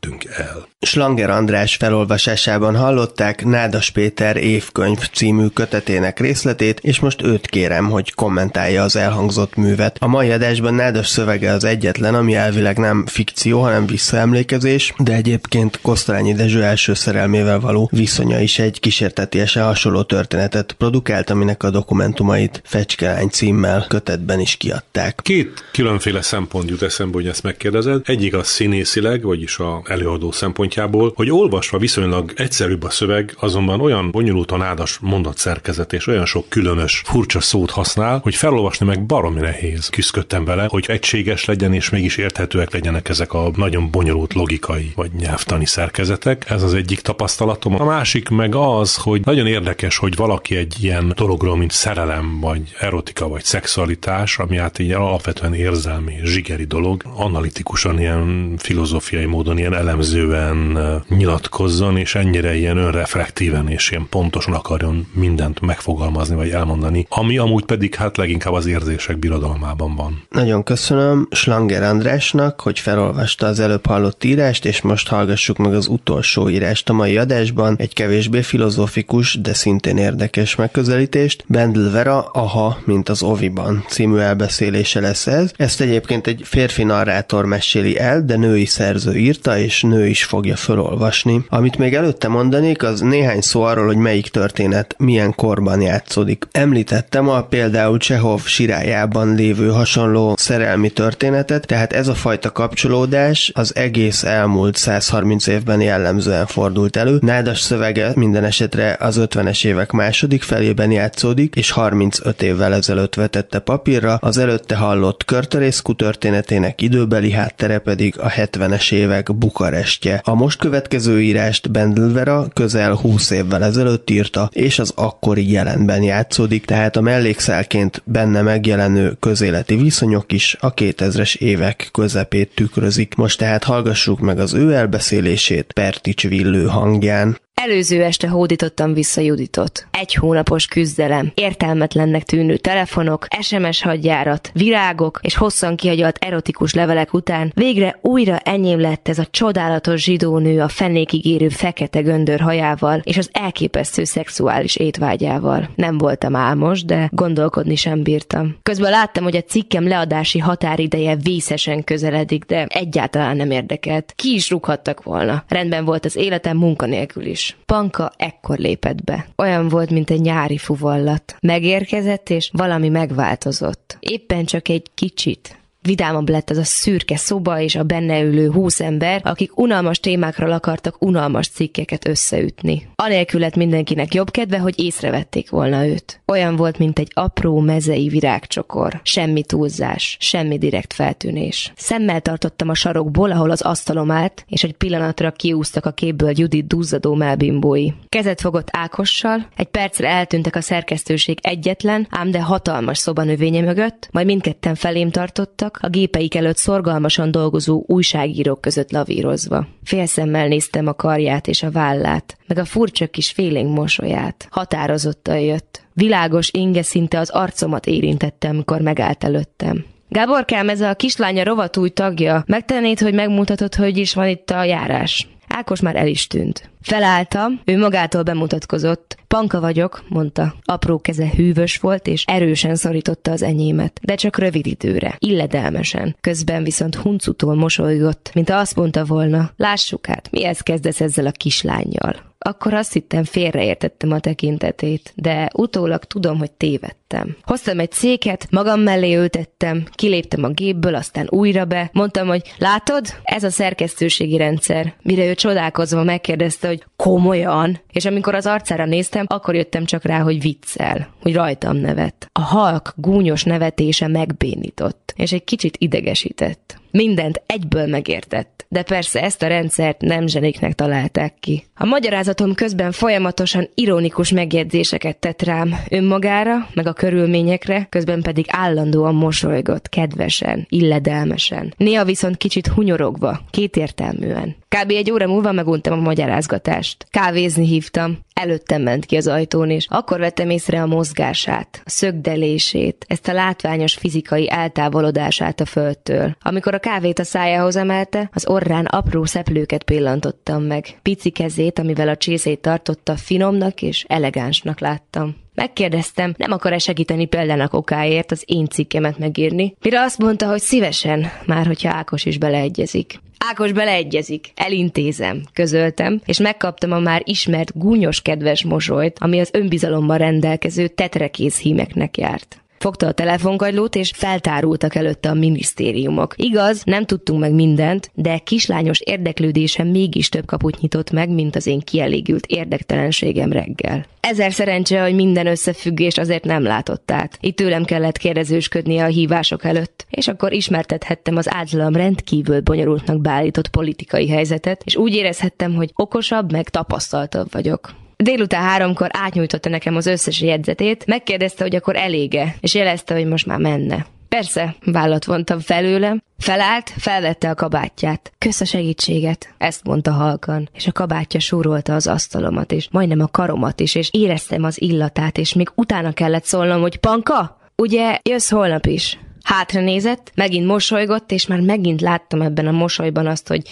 térítettünk el. Slanger András felolvasásában hallották Nádas Péter évkönyv című kötetének részletét, és most őt kérem, hogy kommentálja az elhangzott művet. A mai adásban Nádas szövege az egyetlen, ami elvileg nem fikció, hanem visszaemlékezés, de egyébként Kosztolányi Dezső első szerelmével való viszonya is egy kísértetiesen hasonló történetet produkált, aminek a dokumentumait Fecskelány címmel kötetben is kiadták. Két különféle szempont jut eszembe, hogy ezt megkérdezed. Egyik a színészileg, vagyis a előadó szempontjából, hogy olvasva viszonylag egyszerűbb a szöveg, azonban olyan bonyolultan ádas mondatszerkezet és olyan sok különös, furcsa szót használ, hogy felolvasni meg baromi nehéz. Küzdöttem vele, hogy egységes legyen és mégis érthetőek legyenek ezek a nagyon bonyolult logikai vagy nyelvtani szerkezetek. Ez az egyik tapasztalatom. A másik meg az, hogy nagyon érdekes, hogy valaki egy ilyen dologról, mint szerelem, vagy erotika, vagy szexualitás, ami hát egy alapvetően érzelmi, zsigeri dolog, analitikusan ilyen filozófiai módon, ilyen elemzően nyilatkozzon, és ennyire ilyen önreflektíven és ilyen pontosan akarjon mindent megfogalmazni vagy elmondani, ami amúgy pedig hát leginkább az érzések birodalmában van. Nagyon köszönöm Slanger Andrásnak, hogy felolvasta az előbb hallott írást, és most hallgassuk meg az utolsó írást a mai adásban, egy kevésbé filozófikus, de szintén érdekes megközelítést. Bendel Vera, Aha, mint az Oviban című elbeszélése lesz ez. Ezt egyébként egy férfi narrátor mesél meséli el, de női szerző írta, és nő is fogja felolvasni. Amit még előtte mondanék, az néhány szó arról, hogy melyik történet milyen korban játszódik. Említettem a például Csehov sirájában lévő hasonló szerelmi történetet, tehát ez a fajta kapcsolódás az egész elmúlt 130 évben jellemzően fordult elő. Nádas szövege minden esetre az 50-es évek második felében játszódik, és 35 évvel ezelőtt vetette papírra, az előtte hallott körtörészku történetének időbeli háttere pedig a 70-es évek Bukarestje. A most következő írást Bendelvera közel 20 évvel ezelőtt írta, és az akkori jelenben játszódik, tehát a mellékszálként benne megjelenő közéleti viszonyok is a 2000-es évek közepét tükrözik. Most tehát hallgassuk meg az ő elbeszélését Pertics Villő hangján. Előző este hódítottam vissza Juditot. Egy hónapos küzdelem, értelmetlennek tűnő telefonok, SMS hadjárat, virágok és hosszan kihagyott erotikus levelek után végre újra enyém lett ez a csodálatos zsidónő a fennékig érő fekete göndör hajával és az elképesztő szexuális étvágyával. Nem voltam álmos, de gondolkodni sem bírtam. Közben láttam, hogy a cikkem leadási határideje vészesen közeledik, de egyáltalán nem érdekelt. Ki is rúghattak volna. Rendben volt az életem munkanélkül is. Panka ekkor lépett be. Olyan volt, mint egy nyári fuvallat. Megérkezett, és valami megváltozott. Éppen csak egy kicsit vidámabb lett az a szürke szoba és a benne ülő húsz ember, akik unalmas témákról akartak unalmas cikkeket összeütni. Anélkül lett mindenkinek jobb kedve, hogy észrevették volna őt. Olyan volt, mint egy apró mezei virágcsokor. Semmi túlzás, semmi direkt feltűnés. Szemmel tartottam a sarokból, ahol az asztalom állt, és egy pillanatra kiúztak a képből Judit duzzadó melbimbói. Kezet fogott Ákossal, egy percre eltűntek a szerkesztőség egyetlen, ám de hatalmas szobanövénye mögött, majd mindketten felém tartottak, a gépeik előtt szorgalmasan dolgozó újságírók között lavírozva. Félszemmel néztem a karját és a vállát, meg a furcsa kis félénk mosolyát. Határozottan jött. Világos inge szinte az arcomat érintette, amikor megállt előttem. Gáborkám, ez a kislánya rovatúj tagja. Megtennéd, hogy megmutatod, hogy is van itt a járás. Ákos már el is tűnt. Felálltam, ő magától bemutatkozott. Panka vagyok, mondta. Apró keze hűvös volt, és erősen szorította az enyémet, de csak rövid időre, illedelmesen. Közben viszont huncutól mosolygott, mint azt mondta volna, lássuk hát, mihez kezdesz ezzel a kislányjal. Akkor azt hittem félreértettem a tekintetét, de utólag tudom, hogy tévedt. Tettem. Hoztam egy széket, magam mellé ültettem, kiléptem a gépből, aztán újra be. Mondtam, hogy látod, ez a szerkesztőségi rendszer. Mire ő csodálkozva megkérdezte, hogy komolyan? És amikor az arcára néztem, akkor jöttem csak rá, hogy viccel, hogy rajtam nevet. A halk gúnyos nevetése megbénított, és egy kicsit idegesített. Mindent egyből megértett, de persze ezt a rendszert nem zseniknek találták ki. A magyarázatom közben folyamatosan ironikus megjegyzéseket tett rám önmagára, meg a körülményekre, közben pedig állandóan mosolygott, kedvesen, illedelmesen. Néha viszont kicsit hunyorogva, kétértelműen. Kb. egy óra múlva meguntam a magyarázgatást. Kávézni hívtam. Előttem ment ki az ajtón, és akkor vettem észre a mozgását, a szögdelését, ezt a látványos fizikai eltávolodását a földtől. Amikor a kávét a szájához emelte, az orrán apró szeplőket pillantottam meg. Pici kezét, amivel a csészét tartotta, finomnak és elegánsnak láttam. Megkérdeztem, nem akar-e segíteni példának okáért az én cikkemet megírni, mire azt mondta, hogy szívesen, már hogyha Ákos is beleegyezik. Ákos beleegyezik, elintézem, közöltem, és megkaptam a már ismert gúnyos kedves mosolyt, ami az önbizalommal rendelkező tetrekész hímeknek járt. Fogta a telefonkagylót, és feltárultak előtte a minisztériumok. Igaz, nem tudtunk meg mindent, de kislányos érdeklődése mégis több kaput nyitott meg, mint az én kielégült érdektelenségem reggel. Ezer szerencse, hogy minden összefüggés azért nem látott át. Itt tőlem kellett kérdezősködnie a hívások előtt, és akkor ismertethettem az általam rendkívül bonyolultnak beállított politikai helyzetet, és úgy érezhettem, hogy okosabb, meg tapasztaltabb vagyok. Délután háromkor átnyújtotta nekem az összes jegyzetét, megkérdezte, hogy akkor elége, és jelezte, hogy most már menne. Persze, vállat vontam felőlem, felállt, felvette a kabátját. Kösz a segítséget, ezt mondta halkan, és a kabátja súrolta az asztalomat, és majdnem a karomat is, és éreztem az illatát, és még utána kellett szólnom, hogy Panka, ugye jössz holnap is? Hátra nézett, megint mosolygott, és már megint láttam ebben a mosolyban azt, hogy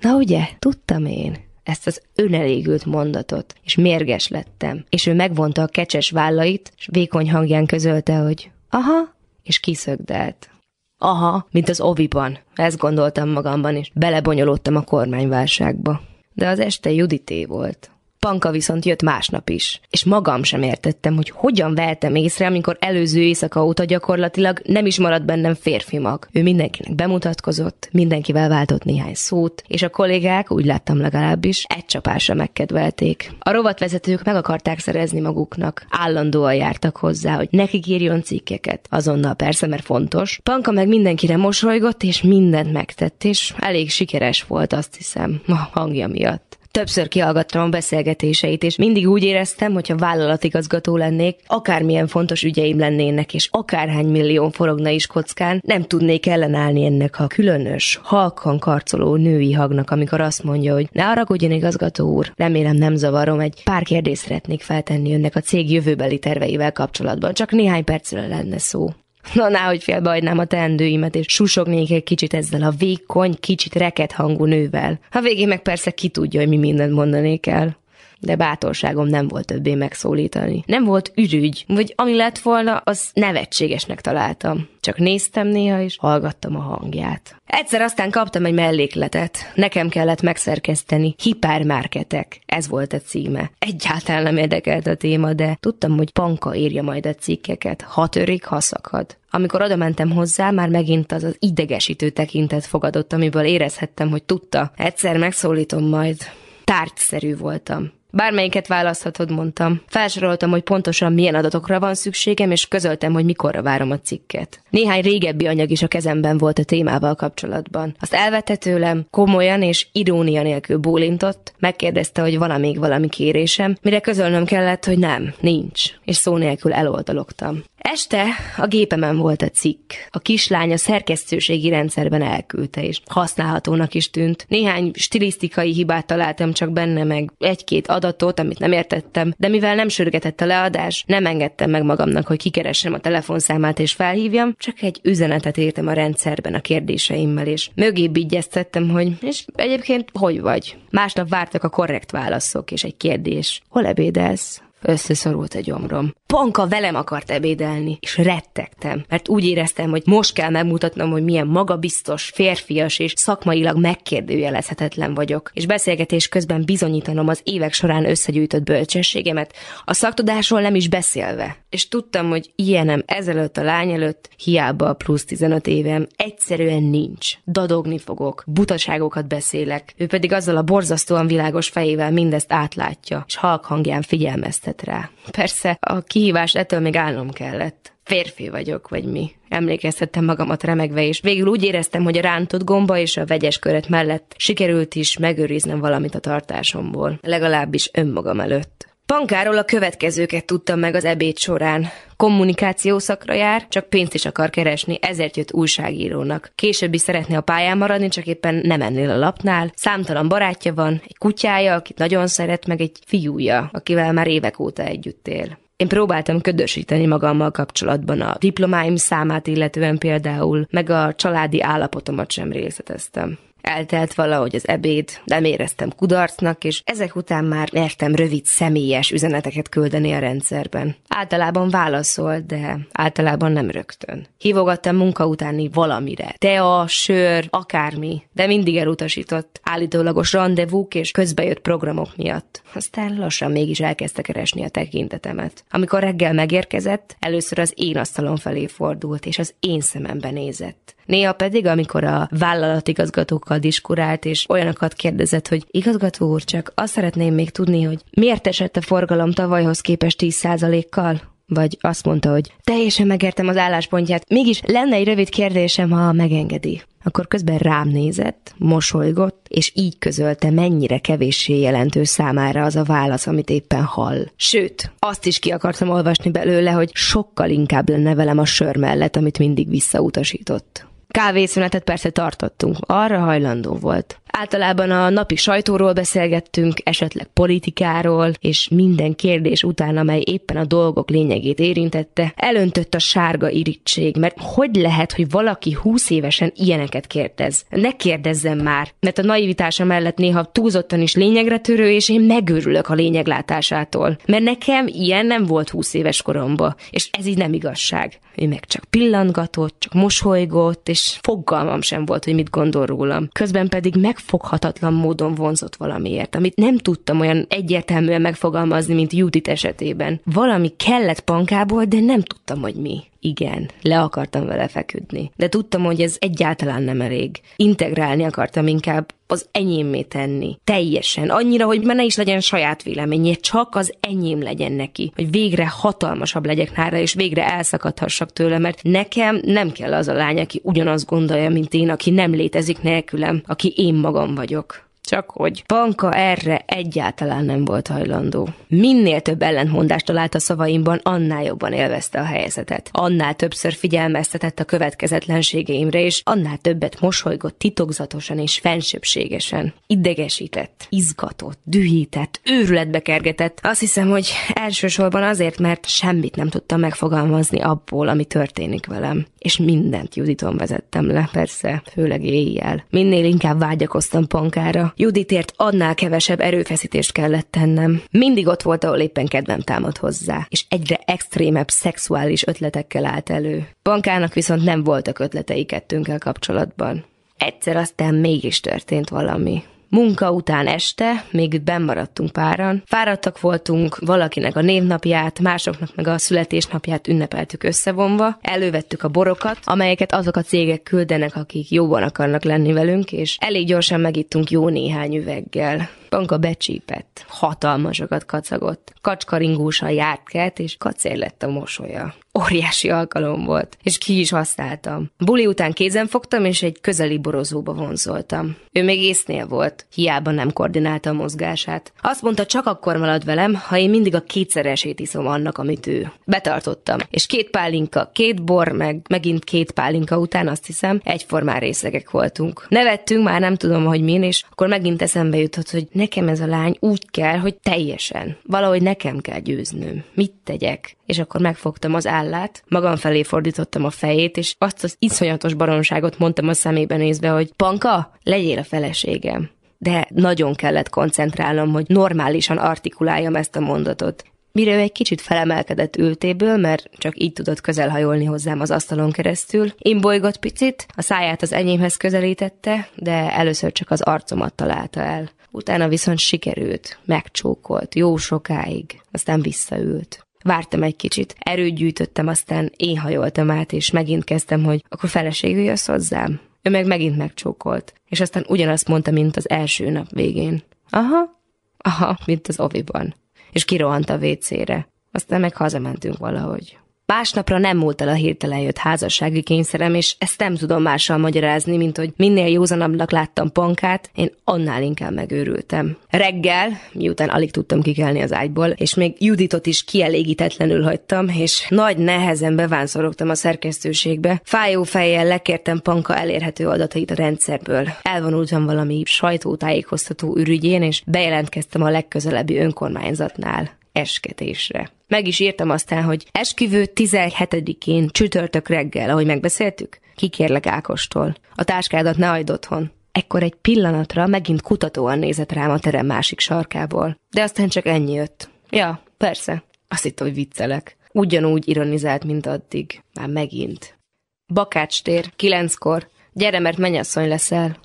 na ugye, tudtam én ezt az önelégült mondatot, és mérges lettem. És ő megvonta a kecses vállait, és vékony hangján közölte, hogy aha, és kiszögdelt. Aha, mint az oviban. Ezt gondoltam magamban, és belebonyolódtam a kormányválságba. De az este Judité volt. Panka viszont jött másnap is, és magam sem értettem, hogy hogyan vehetem észre, amikor előző éjszaka óta gyakorlatilag nem is maradt bennem férfi mag. Ő mindenkinek bemutatkozott, mindenkivel váltott néhány szót, és a kollégák, úgy láttam legalábbis, egy csapásra megkedvelték. A rovatvezetők meg akarták szerezni maguknak, állandóan jártak hozzá, hogy nekik írjon cikkeket. Azonnal persze, mert fontos. Panka meg mindenkire mosolygott, és mindent megtett, és elég sikeres volt, azt hiszem, a hangja miatt. Többször kihallgattam a beszélgetéseit, és mindig úgy éreztem, hogy ha vállalatigazgató lennék, akármilyen fontos ügyeim lennének, és akárhány millió forogna is kockán, nem tudnék ellenállni ennek a különös, halkan karcoló női hagnak, amikor azt mondja, hogy ne haragudjon igazgató úr, remélem nem zavarom, egy pár kérdést szeretnék feltenni önnek a cég jövőbeli terveivel kapcsolatban, csak néhány percre lenne szó. Na, náhogy félbehagynám a teendőimet, és susognék egy kicsit ezzel a vékony, kicsit reket hangú nővel. A végén meg persze ki tudja, hogy mi mindent mondanék el de bátorságom nem volt többé megszólítani. Nem volt ürügy, vagy ami lett volna, az nevetségesnek találtam. Csak néztem néha, és hallgattam a hangját. Egyszer aztán kaptam egy mellékletet. Nekem kellett megszerkeszteni. Hipermarketek. Ez volt a címe. Egyáltalán nem érdekelt a téma, de tudtam, hogy Panka írja majd a cikkeket. Ha törik, ha szakad. Amikor oda mentem hozzá, már megint az az idegesítő tekintet fogadott, amiből érezhettem, hogy tudta. Egyszer megszólítom majd. Tárgyszerű voltam. Bármelyiket választhatod, mondtam. Felsoroltam, hogy pontosan milyen adatokra van szükségem, és közöltem, hogy mikorra várom a cikket. Néhány régebbi anyag is a kezemben volt a témával kapcsolatban. Azt elvette tőlem, komolyan és irónia nélkül bólintott, megkérdezte, hogy van-e még valami kérésem, mire közölnöm kellett, hogy nem, nincs, és szó nélkül eloldalogtam. Este a gépemen volt a cikk. A kislány a szerkesztőségi rendszerben elküldte, és használhatónak is tűnt. Néhány stilisztikai hibát találtam csak benne, meg egy-két adatot, amit nem értettem, de mivel nem sürgetett a leadás, nem engedtem meg magamnak, hogy kikeressem a telefonszámát és felhívjam, csak egy üzenetet írtam a rendszerben a kérdéseimmel, és mögé bigyeztettem, hogy és egyébként hogy vagy? Másnap vártak a korrekt válaszok és egy kérdés. Hol ebédelsz? Összeszorult a gyomrom. Panka velem akart ebédelni, és rettegtem, mert úgy éreztem, hogy most kell megmutatnom, hogy milyen magabiztos, férfias és szakmailag megkérdőjelezhetetlen vagyok, és beszélgetés közben bizonyítanom az évek során összegyűjtött bölcsességemet, a szaktudásról nem is beszélve. És tudtam, hogy ilyenem ezelőtt a lány előtt, hiába a plusz 15 évem, egyszerűen nincs. Dadogni fogok, butaságokat beszélek, ő pedig azzal a borzasztóan világos fejével mindezt átlátja, és halk hangján figyelmeztet rá. Persze, a kihívás ettől még állnom kellett. Férfi vagyok, vagy mi. Emlékeztettem magamat remegve, és végül úgy éreztem, hogy a rántott gomba és a vegyes köret mellett sikerült is megőriznem valamit a tartásomból, legalábbis önmagam előtt. Pankáról a következőket tudtam meg az ebéd során. Kommunikáció szakra jár, csak pénzt is akar keresni, ezért jött újságírónak. Később is szeretné a pályán maradni, csak éppen nem ennél a lapnál. Számtalan barátja van, egy kutyája, akit nagyon szeret, meg egy fiúja, akivel már évek óta együtt él. Én próbáltam ködösíteni magammal kapcsolatban a diplomáim számát illetően például, meg a családi állapotomat sem részleteztem. Eltelt valahogy az ebéd, nem éreztem kudarcnak, és ezek után már mertem rövid, személyes üzeneteket küldeni a rendszerben. Általában válaszolt, de általában nem rögtön. Hívogattam munka utáni valamire. Tea, sör, akármi, de mindig elutasított. Állítólagos rendezvúk és közbejött programok miatt. Aztán lassan mégis elkezdte keresni a tekintetemet. Amikor reggel megérkezett, először az én asztalom felé fordult, és az én szemembe nézett. Néha pedig, amikor a vállalatigazgatókkal diskurált, és olyanokat kérdezett, hogy igazgató úr, csak azt szeretném még tudni, hogy miért esett a forgalom tavalyhoz képest 10%-kal? Vagy azt mondta, hogy teljesen megértem az álláspontját, mégis lenne egy rövid kérdésem, ha megengedi. Akkor közben rám nézett, mosolygott, és így közölte, mennyire kevéssé jelentő számára az a válasz, amit éppen hall. Sőt, azt is ki akartam olvasni belőle, hogy sokkal inkább lenne velem a sör mellett, amit mindig visszautasított. Kávészünetet persze tartottunk, arra hajlandó volt. Általában a napi sajtóról beszélgettünk, esetleg politikáról, és minden kérdés után, amely éppen a dolgok lényegét érintette, elöntött a sárga irítség, mert hogy lehet, hogy valaki húsz évesen ilyeneket kérdez? Ne kérdezzem már, mert a naivitása mellett néha túlzottan is lényegre törő, és én megőrülök a lényeglátásától. Mert nekem ilyen nem volt húsz éves koromba, és ez így nem igazság. Ő meg csak pillantgatott, csak mosolygott, és fogalmam sem volt, hogy mit gondol rólam. Közben pedig meg megfoghatatlan módon vonzott valamiért, amit nem tudtam olyan egyértelműen megfogalmazni, mint Judit esetében. Valami kellett pankából, de nem tudtam, hogy mi. Igen, le akartam vele feküdni. De tudtam, hogy ez egyáltalán nem elég. Integrálni akartam inkább az enyémé tenni. Teljesen. Annyira, hogy ne is legyen saját véleménye, csak az enyém legyen neki. Hogy végre hatalmasabb legyek nála, és végre elszakadhassak tőle, mert nekem nem kell az a lány, aki ugyanazt gondolja, mint én, aki nem létezik nélkülem, aki én magam vagyok. Csak hogy Panka erre egyáltalán nem volt hajlandó. Minél több ellentmondást talált a szavaimban, annál jobban élvezte a helyzetet. Annál többször figyelmeztetett a következetlenségeimre, és annál többet mosolygott titokzatosan és fensőbségesen. Idegesített, izgatott, dühített, őrületbe kergetett. Azt hiszem, hogy elsősorban azért, mert semmit nem tudtam megfogalmazni abból, ami történik velem. És mindent Juditon vezettem le, persze, főleg éjjel. Minél inkább vágyakoztam Pankára, Juditért annál kevesebb erőfeszítést kellett tennem. Mindig ott volt, ahol éppen kedvem támad hozzá, és egyre extrémebb szexuális ötletekkel állt elő. Bankának viszont nem voltak ötletei kettőnkkel kapcsolatban. Egyszer aztán mégis történt valami. Munka után este, még bennmaradtunk páran, fáradtak voltunk, valakinek a névnapját, másoknak meg a születésnapját ünnepeltük összevonva, elővettük a borokat, amelyeket azok a cégek küldenek, akik jóban akarnak lenni velünk, és elég gyorsan megittunk jó néhány üveggel. Panka becsípett, hatalmasokat kacagott, kacskaringósan járt kert, és kacér lett a mosolya. Óriási alkalom volt, és ki is használtam. Buli után kézen fogtam, és egy közeli borozóba vonzoltam. Ő még észnél volt, hiába nem koordinálta a mozgását. Azt mondta, csak akkor marad velem, ha én mindig a kétszeresét iszom annak, amit ő. Betartottam, és két pálinka, két bor, meg megint két pálinka után azt hiszem, egyformán részlegek voltunk. Nevettünk, már nem tudom, hogy min, és akkor megint eszembe jutott, hogy nekem ez a lány úgy kell, hogy teljesen. Valahogy nekem kell győznöm. Mit tegyek? És akkor megfogtam az állát, magam felé fordítottam a fejét, és azt az iszonyatos baronságot mondtam a szemébe nézve, hogy Panka, legyél a feleségem. De nagyon kellett koncentrálnom, hogy normálisan artikuláljam ezt a mondatot. Mire ő egy kicsit felemelkedett ültéből, mert csak így tudott közelhajolni hozzám az asztalon keresztül, én bolygott picit, a száját az enyémhez közelítette, de először csak az arcomat találta el. Utána viszont sikerült, megcsókolt, jó sokáig, aztán visszaült. Vártam egy kicsit, erőt gyűjtöttem, aztán én hajoltam át, és megint kezdtem, hogy akkor feleségül jössz hozzám. Ő meg megint megcsókolt, és aztán ugyanazt mondta, mint az első nap végén. Aha, aha, mint az oviban. És kirohant a vécére. Aztán meg hazamentünk valahogy. Másnapra nem múlt el a hirtelen jött házassági kényszerem, és ezt nem tudom mással magyarázni, mint hogy minél józanabbnak láttam pankát, én annál inkább megőrültem. Reggel, miután alig tudtam kikelni az ágyból, és még Juditot is kielégítetlenül hagytam, és nagy nehezen bevánszorogtam a szerkesztőségbe, fájó fejjel lekértem panka elérhető adatait a rendszerből. Elvonultam valami sajtótájékoztató ürügyén, és bejelentkeztem a legközelebbi önkormányzatnál esketésre. Meg is írtam aztán, hogy esküvő 17-én csütörtök reggel, ahogy megbeszéltük. Kikérlek Ákostól. A táskádat ne hagyd otthon. Ekkor egy pillanatra megint kutatóan nézett rám a terem másik sarkából. De aztán csak ennyi jött. Ja, persze. Azt hitt, hogy viccelek. Ugyanúgy ironizált, mint addig. Már megint. Bakács tér, kilenckor. Gyere, mert mennyasszony leszel.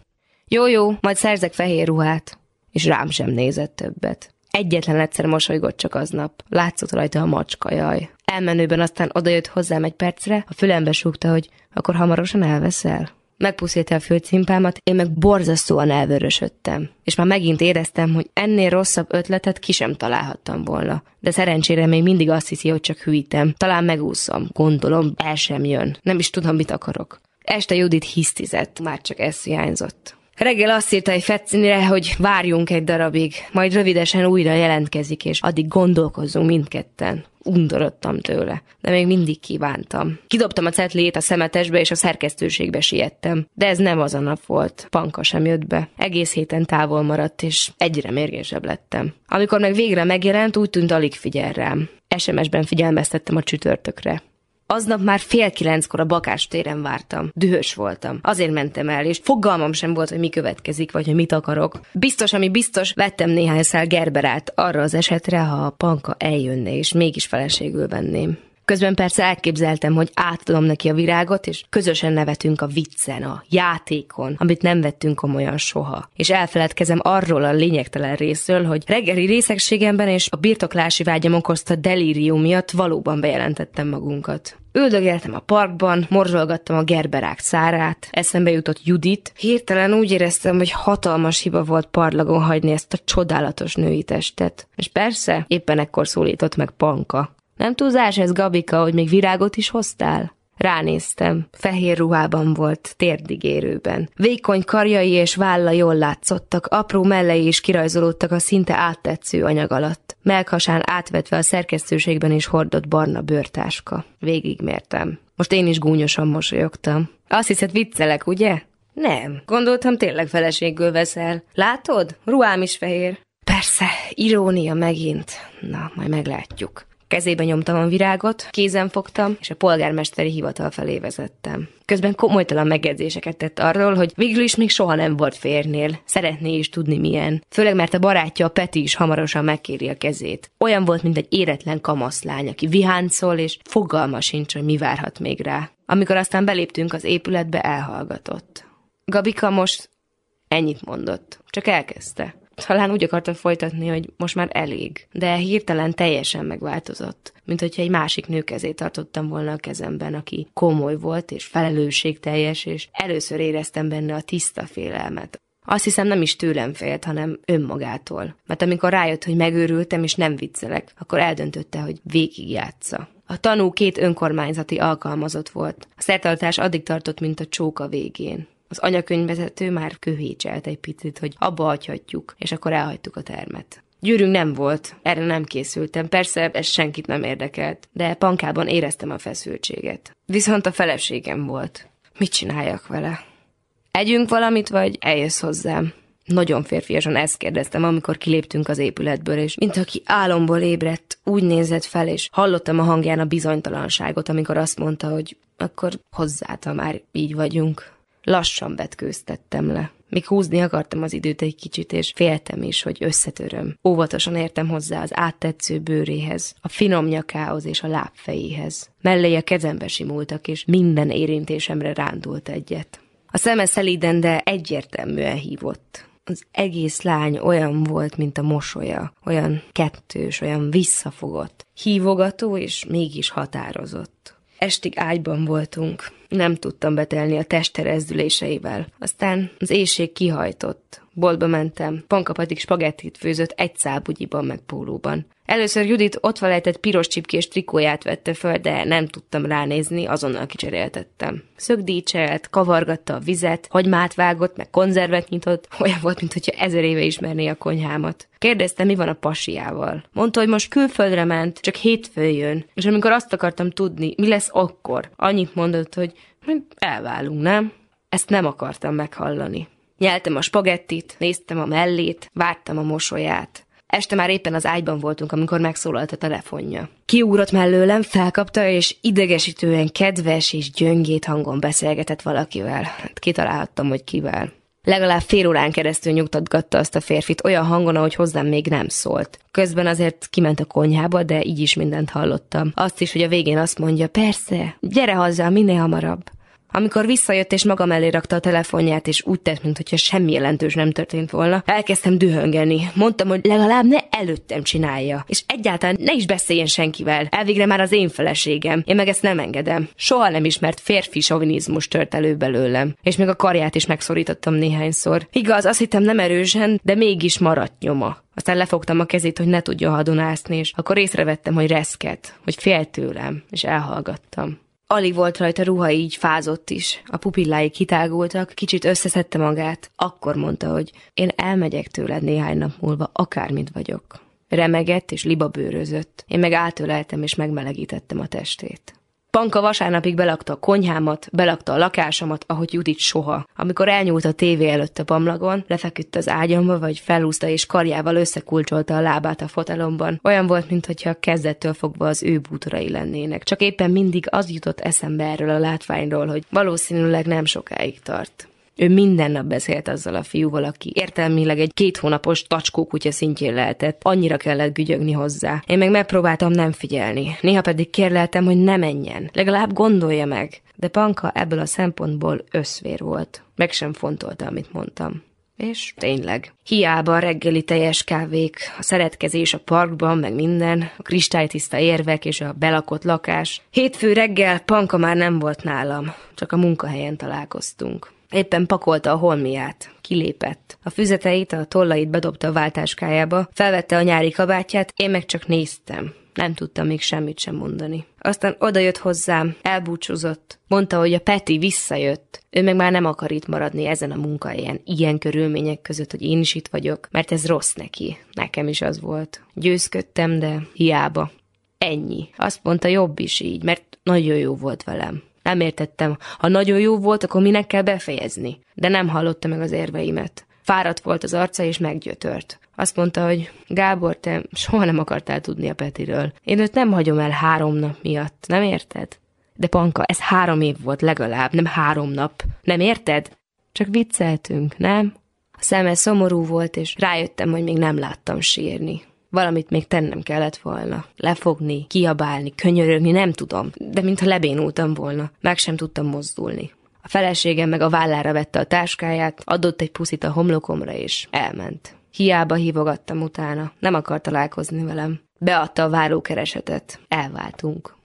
Jó, jó, majd szerzek fehér ruhát. És rám sem nézett többet. Egyetlen egyszer mosolygott csak aznap. Látszott rajta a macska, jaj. Elmenőben aztán odajött hozzám egy percre, a fülembe súgta, hogy akkor hamarosan elveszel. Megpuszílte a főcimpámat, én meg borzasztóan elvörösödtem. És már megint éreztem, hogy ennél rosszabb ötletet ki sem találhattam volna. De szerencsére még mindig azt hiszi, hogy csak hűítem. Talán megúszom, gondolom, el sem jön. Nem is tudom, mit akarok. Este Judit hisztizett, már csak ez hiányzott. Reggel azt írta egy Fetcinire, hogy várjunk egy darabig, majd rövidesen újra jelentkezik, és addig gondolkozzunk mindketten. Undorodtam tőle, de még mindig kívántam. Kidobtam a cetliét a szemetesbe, és a szerkesztőségbe siettem. De ez nem az a nap volt. Panka sem jött be. Egész héten távol maradt, és egyre mérgésebb lettem. Amikor meg végre megjelent, úgy tűnt alig figyel rám. SMS-ben figyelmeztettem a csütörtökre. Aznap már fél kilenckor a Bakás téren vártam. Dühös voltam. Azért mentem el, és fogalmam sem volt, hogy mi következik, vagy hogy mit akarok. Biztos, ami biztos, vettem néhány szál gerberát arra az esetre, ha a panka eljönne, és mégis feleségül venném. Közben persze elképzeltem, hogy átadom neki a virágot, és közösen nevetünk a viccen, a játékon, amit nem vettünk komolyan soha. És elfeledkezem arról a lényegtelen részről, hogy reggeli részegségemben és a birtoklási vágyam okozta delírium miatt valóban bejelentettem magunkat. Üldögéltem a parkban, morzsolgattam a gerberák szárát, eszembe jutott Judit. Hirtelen úgy éreztem, hogy hatalmas hiba volt parlagon hagyni ezt a csodálatos női testet. És persze, éppen ekkor szólított meg Panka. Nem túlzás ez, Gabika, hogy még virágot is hoztál? Ránéztem. Fehér ruhában volt, térdigérőben. Vékony karjai és válla jól látszottak, apró mellei is kirajzolódtak a szinte áttetsző anyag alatt. Melkhasán átvetve a szerkesztőségben is hordott barna bőrtáska. Végigmértem. Most én is gúnyosan mosolyogtam. Azt hiszed viccelek, ugye? Nem. Gondoltam tényleg feleségül veszel. Látod? Ruhám is fehér. Persze, irónia megint. Na, majd meglátjuk. Kezébe nyomtam a virágot, kézen fogtam, és a polgármesteri hivatal felé vezettem. Közben komolytalan megjegyzéseket tett arról, hogy végül is még soha nem volt férnél. Szeretné is tudni milyen. Főleg mert a barátja a Peti is hamarosan megkéri a kezét. Olyan volt, mint egy éretlen kamaszlány, aki viháncol, és fogalma sincs, hogy mi várhat még rá. Amikor aztán beléptünk az épületbe, elhallgatott. Gabika most ennyit mondott. Csak elkezdte. Talán úgy akarta folytatni, hogy most már elég, de hirtelen teljesen megváltozott, mint hogyha egy másik nő kezét tartottam volna a kezemben, aki komoly volt és felelősségteljes, és először éreztem benne a tiszta félelmet. Azt hiszem nem is tőlem félt, hanem önmagától. Mert amikor rájött, hogy megőrültem és nem viccelek, akkor eldöntötte, hogy végigjátsza. A tanú két önkormányzati alkalmazott volt. A szertartás addig tartott, mint a csóka végén. Az anyakönyvvezető már köhécselt egy picit, hogy abba hagyhatjuk, és akkor elhagytuk a termet. Gyűrünk nem volt, erre nem készültem, persze ez senkit nem érdekelt, de pankában éreztem a feszültséget. Viszont a feleségem volt. Mit csináljak vele? Együnk valamit, vagy eljössz hozzám? Nagyon férfiasan ezt kérdeztem, amikor kiléptünk az épületből, és mint aki álomból ébredt, úgy nézett fel, és hallottam a hangján a bizonytalanságot, amikor azt mondta, hogy akkor hozzáta már így vagyunk. Lassan vetkőztettem le. Míg húzni akartam az időt egy kicsit, és féltem is, hogy összetöröm. Óvatosan értem hozzá az áttetsző bőréhez, a finom nyakához és a lábfejéhez. Mellé a kezembe simultak, és minden érintésemre rándult egyet. A szeme szelíden, de egyértelműen hívott. Az egész lány olyan volt, mint a mosolya, olyan kettős, olyan visszafogott, hívogató és mégis határozott. Estig ágyban voltunk. Nem tudtam betelni a teste rezdüléseivel. Aztán az éjség kihajtott. Boltba mentem. Panka pedig spagettit főzött egy szálbugyiban meg pólóban. Először Judit ott felejtett piros csipkés trikóját vette föl, de nem tudtam ránézni, azonnal kicseréltettem. Szögdícselt, kavargatta a vizet, hagymát vágott, meg konzervet nyitott, olyan volt, mintha ezer éve ismerné a konyhámat. Kérdezte, mi van a pasiával. Mondta, hogy most külföldre ment, csak hétfőn jön, és amikor azt akartam tudni, mi lesz akkor, annyit mondott, hogy elválunk, nem? Ezt nem akartam meghallani. Nyeltem a spagettit, néztem a mellét, vártam a mosolyát. Este már éppen az ágyban voltunk, amikor megszólalt a telefonja. Kiúrott mellőlem, felkapta, és idegesítően kedves és gyöngét hangon beszélgetett valakivel. Hát kitalálhattam, hogy kivel. Legalább fél órán keresztül nyugtatgatta azt a férfit olyan hangon, ahogy hozzám még nem szólt. Közben azért kiment a konyhába, de így is mindent hallottam. Azt is, hogy a végén azt mondja, persze, gyere haza, minél hamarabb. Amikor visszajött és magam elé rakta a telefonját, és úgy tett, mintha semmi jelentős nem történt volna, elkezdtem dühöngeni. Mondtam, hogy legalább ne előttem csinálja, és egyáltalán ne is beszéljen senkivel. Elvégre már az én feleségem. Én meg ezt nem engedem. Soha nem ismert férfi sovinizmus tört elő belőlem, és még a karját is megszorítottam néhányszor. Igaz, azt hittem nem erősen, de mégis maradt nyoma. Aztán lefogtam a kezét, hogy ne tudja hadonászni, és akkor észrevettem, hogy reszket, hogy fél tőlem, és elhallgattam. Alig volt rajta ruha, így fázott is. A pupillái kitágultak, kicsit összeszedte magát. Akkor mondta, hogy én elmegyek tőled néhány nap múlva, akármit vagyok. Remegett és libabőrözött. Én meg átöleltem és megmelegítettem a testét. Panka vasárnapig belakta a konyhámat, belakta a lakásomat, ahogy Judit soha. Amikor elnyúlt a tévé előtt a pamlagon, lefeküdt az ágyamba, vagy felhúzta és karjával összekulcsolta a lábát a fotelomban. Olyan volt, mintha kezdettől fogva az ő bútorai lennének. Csak éppen mindig az jutott eszembe erről a látványról, hogy valószínűleg nem sokáig tart. Ő minden nap beszélt azzal a fiúval, aki értelmileg egy két hónapos tacskó kutya szintjén lehetett. Annyira kellett gügyögni hozzá. Én meg megpróbáltam nem figyelni. Néha pedig kérleltem, hogy ne menjen. Legalább gondolja meg. De Panka ebből a szempontból összvér volt. Meg sem fontolta, amit mondtam. És tényleg. Hiába a reggeli teljes kávék, a szeretkezés a parkban, meg minden, a kristálytiszta érvek és a belakott lakás. Hétfő reggel Panka már nem volt nálam, csak a munkahelyen találkoztunk. Éppen pakolta a holmiát. Kilépett. A füzeteit, a tollait bedobta a váltáskájába, felvette a nyári kabátját, én meg csak néztem. Nem tudtam még semmit sem mondani. Aztán odajött hozzám, elbúcsúzott. Mondta, hogy a Peti visszajött. Ő meg már nem akar itt maradni ezen a munkahelyen, ilyen körülmények között, hogy én is itt vagyok, mert ez rossz neki. Nekem is az volt. Győzködtem, de hiába. Ennyi. Azt mondta, jobb is így, mert nagyon jó volt velem. Nem értettem. Ha nagyon jó volt, akkor minek kell befejezni? De nem hallotta meg az érveimet. Fáradt volt az arca, és meggyötört. Azt mondta, hogy Gábor, te soha nem akartál tudni a Petiről. Én őt nem hagyom el három nap miatt, nem érted? De Panka, ez három év volt legalább, nem három nap. Nem érted? Csak vicceltünk, nem? A szeme szomorú volt, és rájöttem, hogy még nem láttam sírni. Valamit még tennem kellett volna. Lefogni, kiabálni, könyörögni, nem tudom. De mintha lebénultam volna. Meg sem tudtam mozdulni. A feleségem meg a vállára vette a táskáját, adott egy puszit a homlokomra, és elment. Hiába hívogattam utána, nem akar találkozni velem. Beadta a várókeresetet. Elváltunk.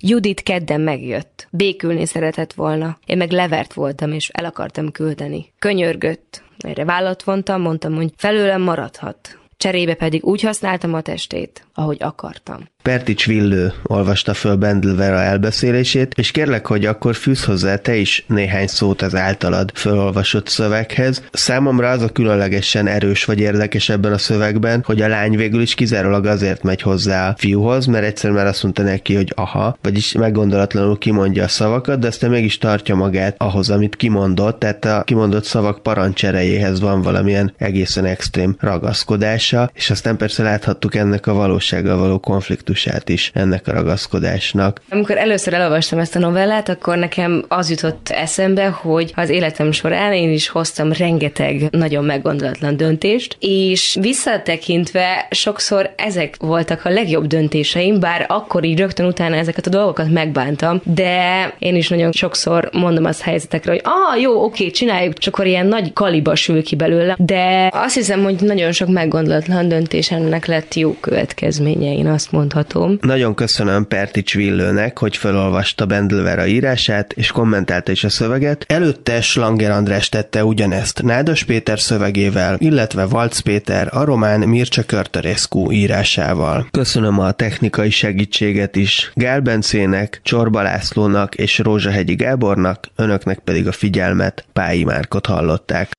Judit kedden megjött. Békülni szeretett volna. Én meg levert voltam, és el akartam küldeni. Könyörgött. Erre vállat vontam, mondtam, hogy felőlem maradhat. Cserébe pedig úgy használtam a testét, ahogy akartam. Pertics Villő olvasta föl Bendelvera elbeszélését, és kérlek, hogy akkor fűz hozzá te is néhány szót az általad fölolvasott szöveghez. Számomra az a különlegesen erős vagy érdekes ebben a szövegben, hogy a lány végül is kizárólag azért megy hozzá a fiúhoz, mert egyszer már azt mondta neki, hogy aha, vagyis meggondolatlanul kimondja a szavakat, de aztán mégis tartja magát ahhoz, amit kimondott, tehát a kimondott szavak parancserejéhez van valamilyen egészen extrém ragaszkodása, és aztán persze láthattuk ennek a valósággal való konfliktus stílusát is ennek a ragaszkodásnak. Amikor először elolvastam ezt a novellát, akkor nekem az jutott eszembe, hogy az életem során én is hoztam rengeteg nagyon meggondolatlan döntést, és visszatekintve sokszor ezek voltak a legjobb döntéseim, bár akkor így rögtön utána ezeket a dolgokat megbántam, de én is nagyon sokszor mondom azt helyzetekre, hogy ah, jó, oké, csináljuk, csak akkor ilyen nagy kaliba sül ki belőle, de azt hiszem, hogy nagyon sok meggondolatlan döntés ennek lett jó következménye, én azt mondhatom. Nagyon köszönöm Pertics Villőnek, hogy felolvasta Bendelvera írását, és kommentálta is a szöveget. Előtte Slanger András tette ugyanezt Nádas Péter szövegével, illetve Valc Péter a román Mircea Körtörescu írásával. Köszönöm a technikai segítséget is Gál Bencének, Csorba Lászlónak és Rózsahegyi Gábornak, önöknek pedig a figyelmet Pályi Márkot hallották.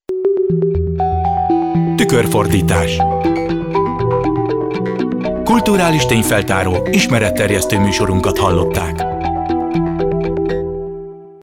Tükörfordítás Kulturális tényfeltáró, ismeretterjesztő műsorunkat hallották.